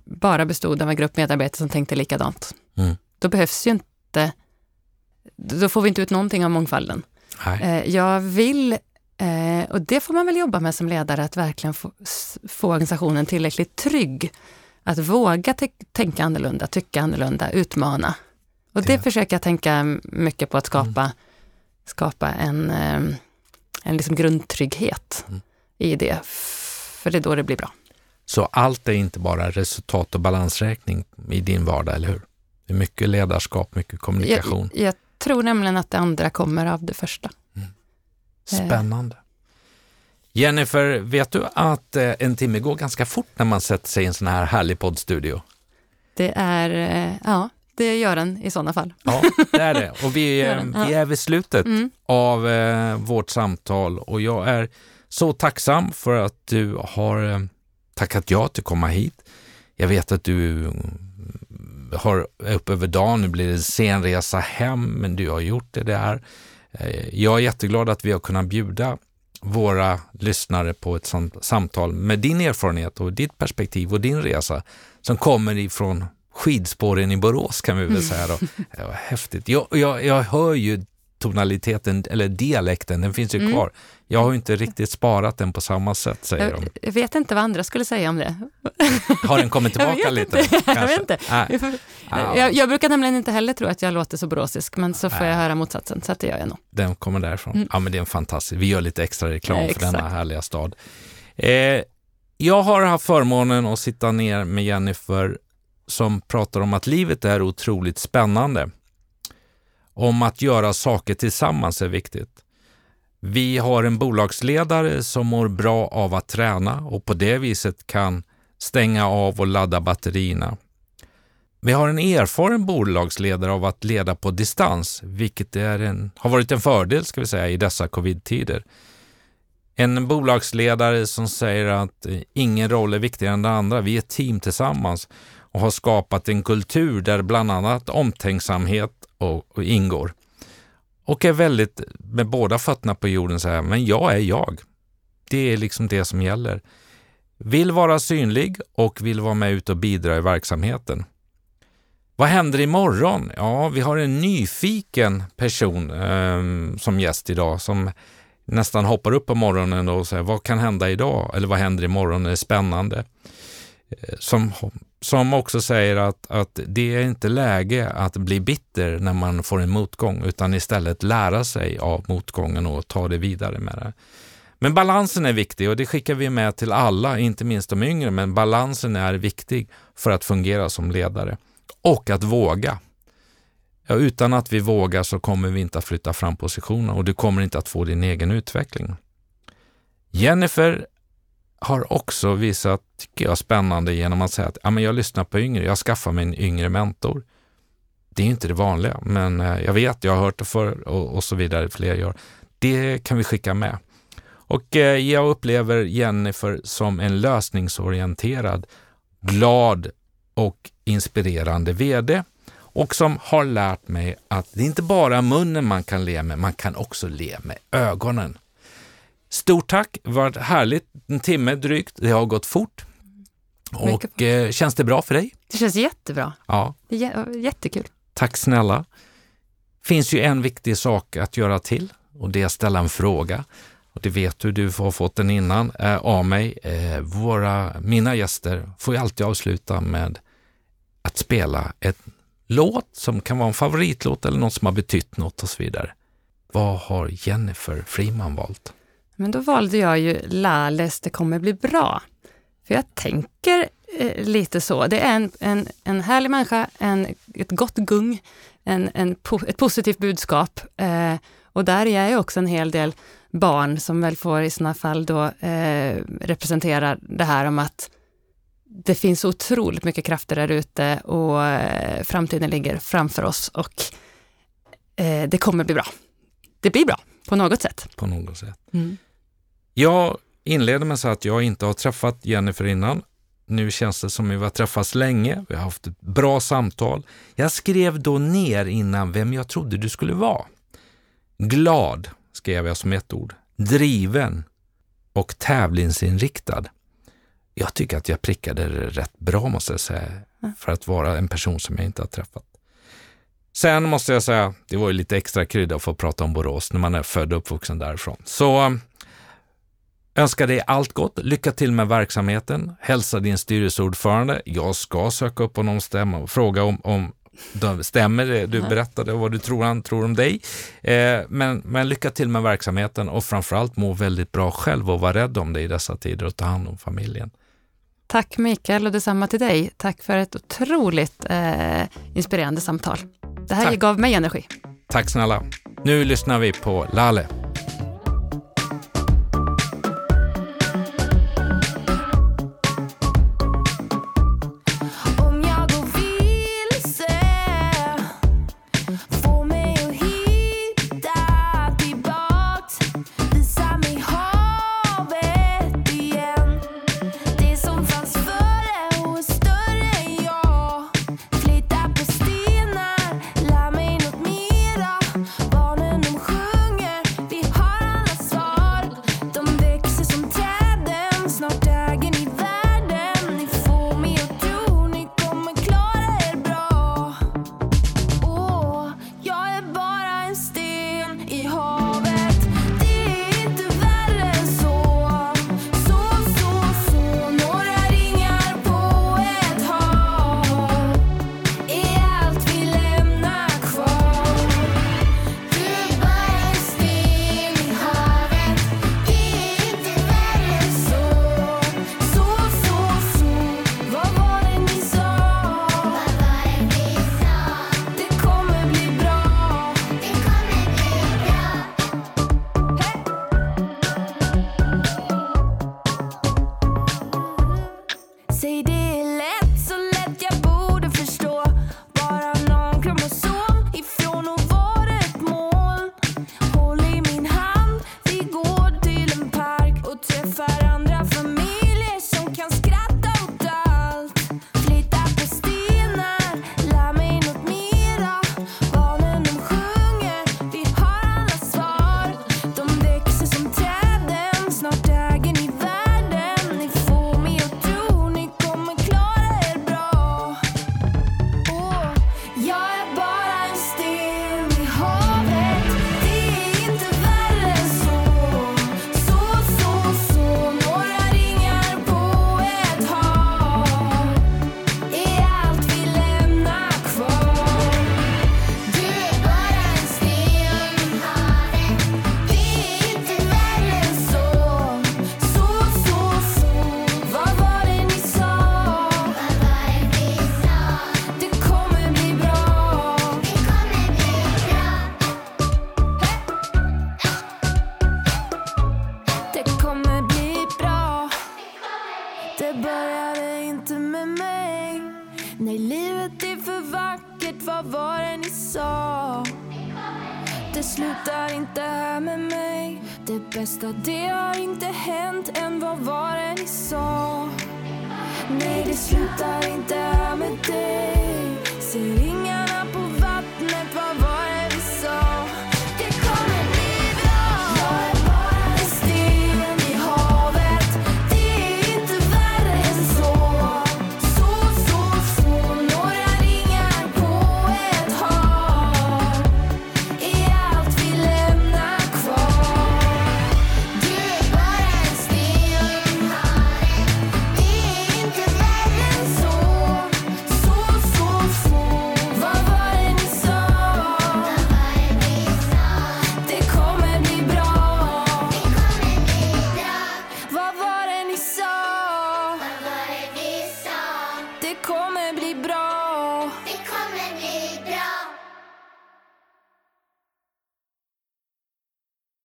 bara bestod av en grupp medarbetare som tänkte likadant. Mm. Då behövs ju inte då får vi inte ut någonting av mångfalden. Nej. Eh, jag vill, eh, och det får man väl jobba med som ledare, att verkligen få, få organisationen tillräckligt trygg. Att våga tänka annorlunda, tycka annorlunda, utmana. Och det, det försöker jag tänka mycket på att skapa, mm. skapa en, eh, en liksom grundtrygghet mm. i det. För det är då det blir bra. Så allt är inte bara resultat och balansräkning i din vardag, eller hur? Det är mycket ledarskap, mycket kommunikation. Jag, jag tror nämligen att det andra kommer av det första. Mm. Spännande. Jennifer, vet du att eh, en timme går ganska fort när man sätter sig i en sån här härlig poddstudio? Det är, eh, ja, det gör den i sådana fall. Ja, det är det. Och vi, vi är vid slutet mm. av eh, vårt samtal och jag är så tacksam för att du har tackat ja till att komma hit. Jag vet att du har upp över dagen, nu blir det sen resa hem, men du har gjort det där. Eh, jag är jätteglad att vi har kunnat bjuda våra lyssnare på ett sånt samtal med din erfarenhet och ditt perspektiv och din resa som kommer ifrån skidspåren i Borås kan vi väl säga då. Ja, häftigt. Jag, jag, jag hör ju tonaliteten, eller dialekten, den finns ju mm. kvar. Jag har inte riktigt sparat den på samma sätt, säger jag, de. Jag vet inte vad andra skulle säga om det. Har den kommit tillbaka lite? jag vet inte. Jag, jag, brukar nämligen inte heller tro att jag låter så boråsisk, men så får Nej. jag höra motsatsen, så att det gör jag nog. Den kommer därifrån. Mm. Ja, men det är en fantastisk. Vi gör lite extra reklam ja, för denna härliga stad. Eh, jag har haft förmånen att sitta ner med Jennifer som pratar om att livet är otroligt spännande om att göra saker tillsammans är viktigt. Vi har en bolagsledare som mår bra av att träna och på det viset kan stänga av och ladda batterierna. Vi har en erfaren bolagsledare av att leda på distans, vilket är en, har varit en fördel ska vi säga, i dessa covid-tider. En bolagsledare som säger att eh, ingen roll är viktigare än den andra. Vi är ett team tillsammans och har skapat en kultur där bland annat omtänksamhet och, och ingår. Och är väldigt med båda fötterna på jorden så här, men jag är jag. Det är liksom det som gäller. Vill vara synlig och vill vara med ut och bidra i verksamheten. Vad händer imorgon? Ja, vi har en nyfiken person eh, som gäst idag som nästan hoppar upp på morgonen och säger vad kan hända idag? Eller vad händer imorgon? Det är spännande. Eh, som som också säger att, att det är inte läge att bli bitter när man får en motgång, utan istället lära sig av motgången och ta det vidare med det. Men balansen är viktig och det skickar vi med till alla, inte minst de yngre, men balansen är viktig för att fungera som ledare. Och att våga. Ja, utan att vi vågar så kommer vi inte att flytta fram positionerna och du kommer inte att få din egen utveckling. Jennifer har också visat, tycker jag, spännande genom att säga att ja, men jag lyssnar på yngre, jag skaffar mig en yngre mentor. Det är inte det vanliga, men eh, jag vet, jag har hört det förr och, och så vidare, fler gör. Det kan vi skicka med. Och eh, jag upplever Jennifer som en lösningsorienterad, glad och inspirerande VD och som har lärt mig att det är inte bara munnen man kan le med, man kan också le med ögonen. Stort tack, det varit härligt. En timme drygt, det har gått fort. Och eh, känns det bra för dig? Det känns jättebra. Ja. Det är jättekul. Tack snälla. finns ju en viktig sak att göra till och det är att ställa en fråga. Och det vet du, du har fått den innan eh, av mig. Eh, våra, mina gäster får ju alltid avsluta med att spela ett låt som kan vara en favoritlåt eller något som har betytt något och så vidare. Vad har Jennifer Freeman valt? Men då valde jag ju Lales Det kommer bli bra. För jag tänker eh, lite så. Det är en, en, en härlig människa, en, ett gott gung, en, en, ett positivt budskap. Eh, och där är ju också en hel del barn som väl får i sådana fall då eh, representera det här om att det finns otroligt mycket krafter där ute och eh, framtiden ligger framför oss och eh, det kommer bli bra. Det blir bra på något sätt. På något sätt. Mm. Jag inleder med att säga att jag inte har träffat Jennifer innan. Nu känns det som att vi har träffats länge, vi har haft ett bra samtal. Jag skrev då ner innan vem jag trodde du skulle vara. Glad skrev jag som ett ord. Driven och tävlingsinriktad. Jag tycker att jag prickade det rätt bra måste jag säga, för att vara en person som jag inte har träffat. Sen måste jag säga, det var ju lite extra krydda att få prata om Borås när man är född och uppvuxen därifrån. Så önskar dig allt gott, lycka till med verksamheten, hälsa din styrelseordförande. Jag ska söka upp honom stämma och fråga om, om stämmer det du berättade och vad du tror han tror om dig. Eh, men, men lycka till med verksamheten och framförallt må väldigt bra själv och var rädd om dig i dessa tider och ta hand om familjen. Tack Mikael och detsamma till dig. Tack för ett otroligt eh, inspirerande samtal. Det här Tack. gav mig energi. Tack snälla. Nu lyssnar vi på Lale.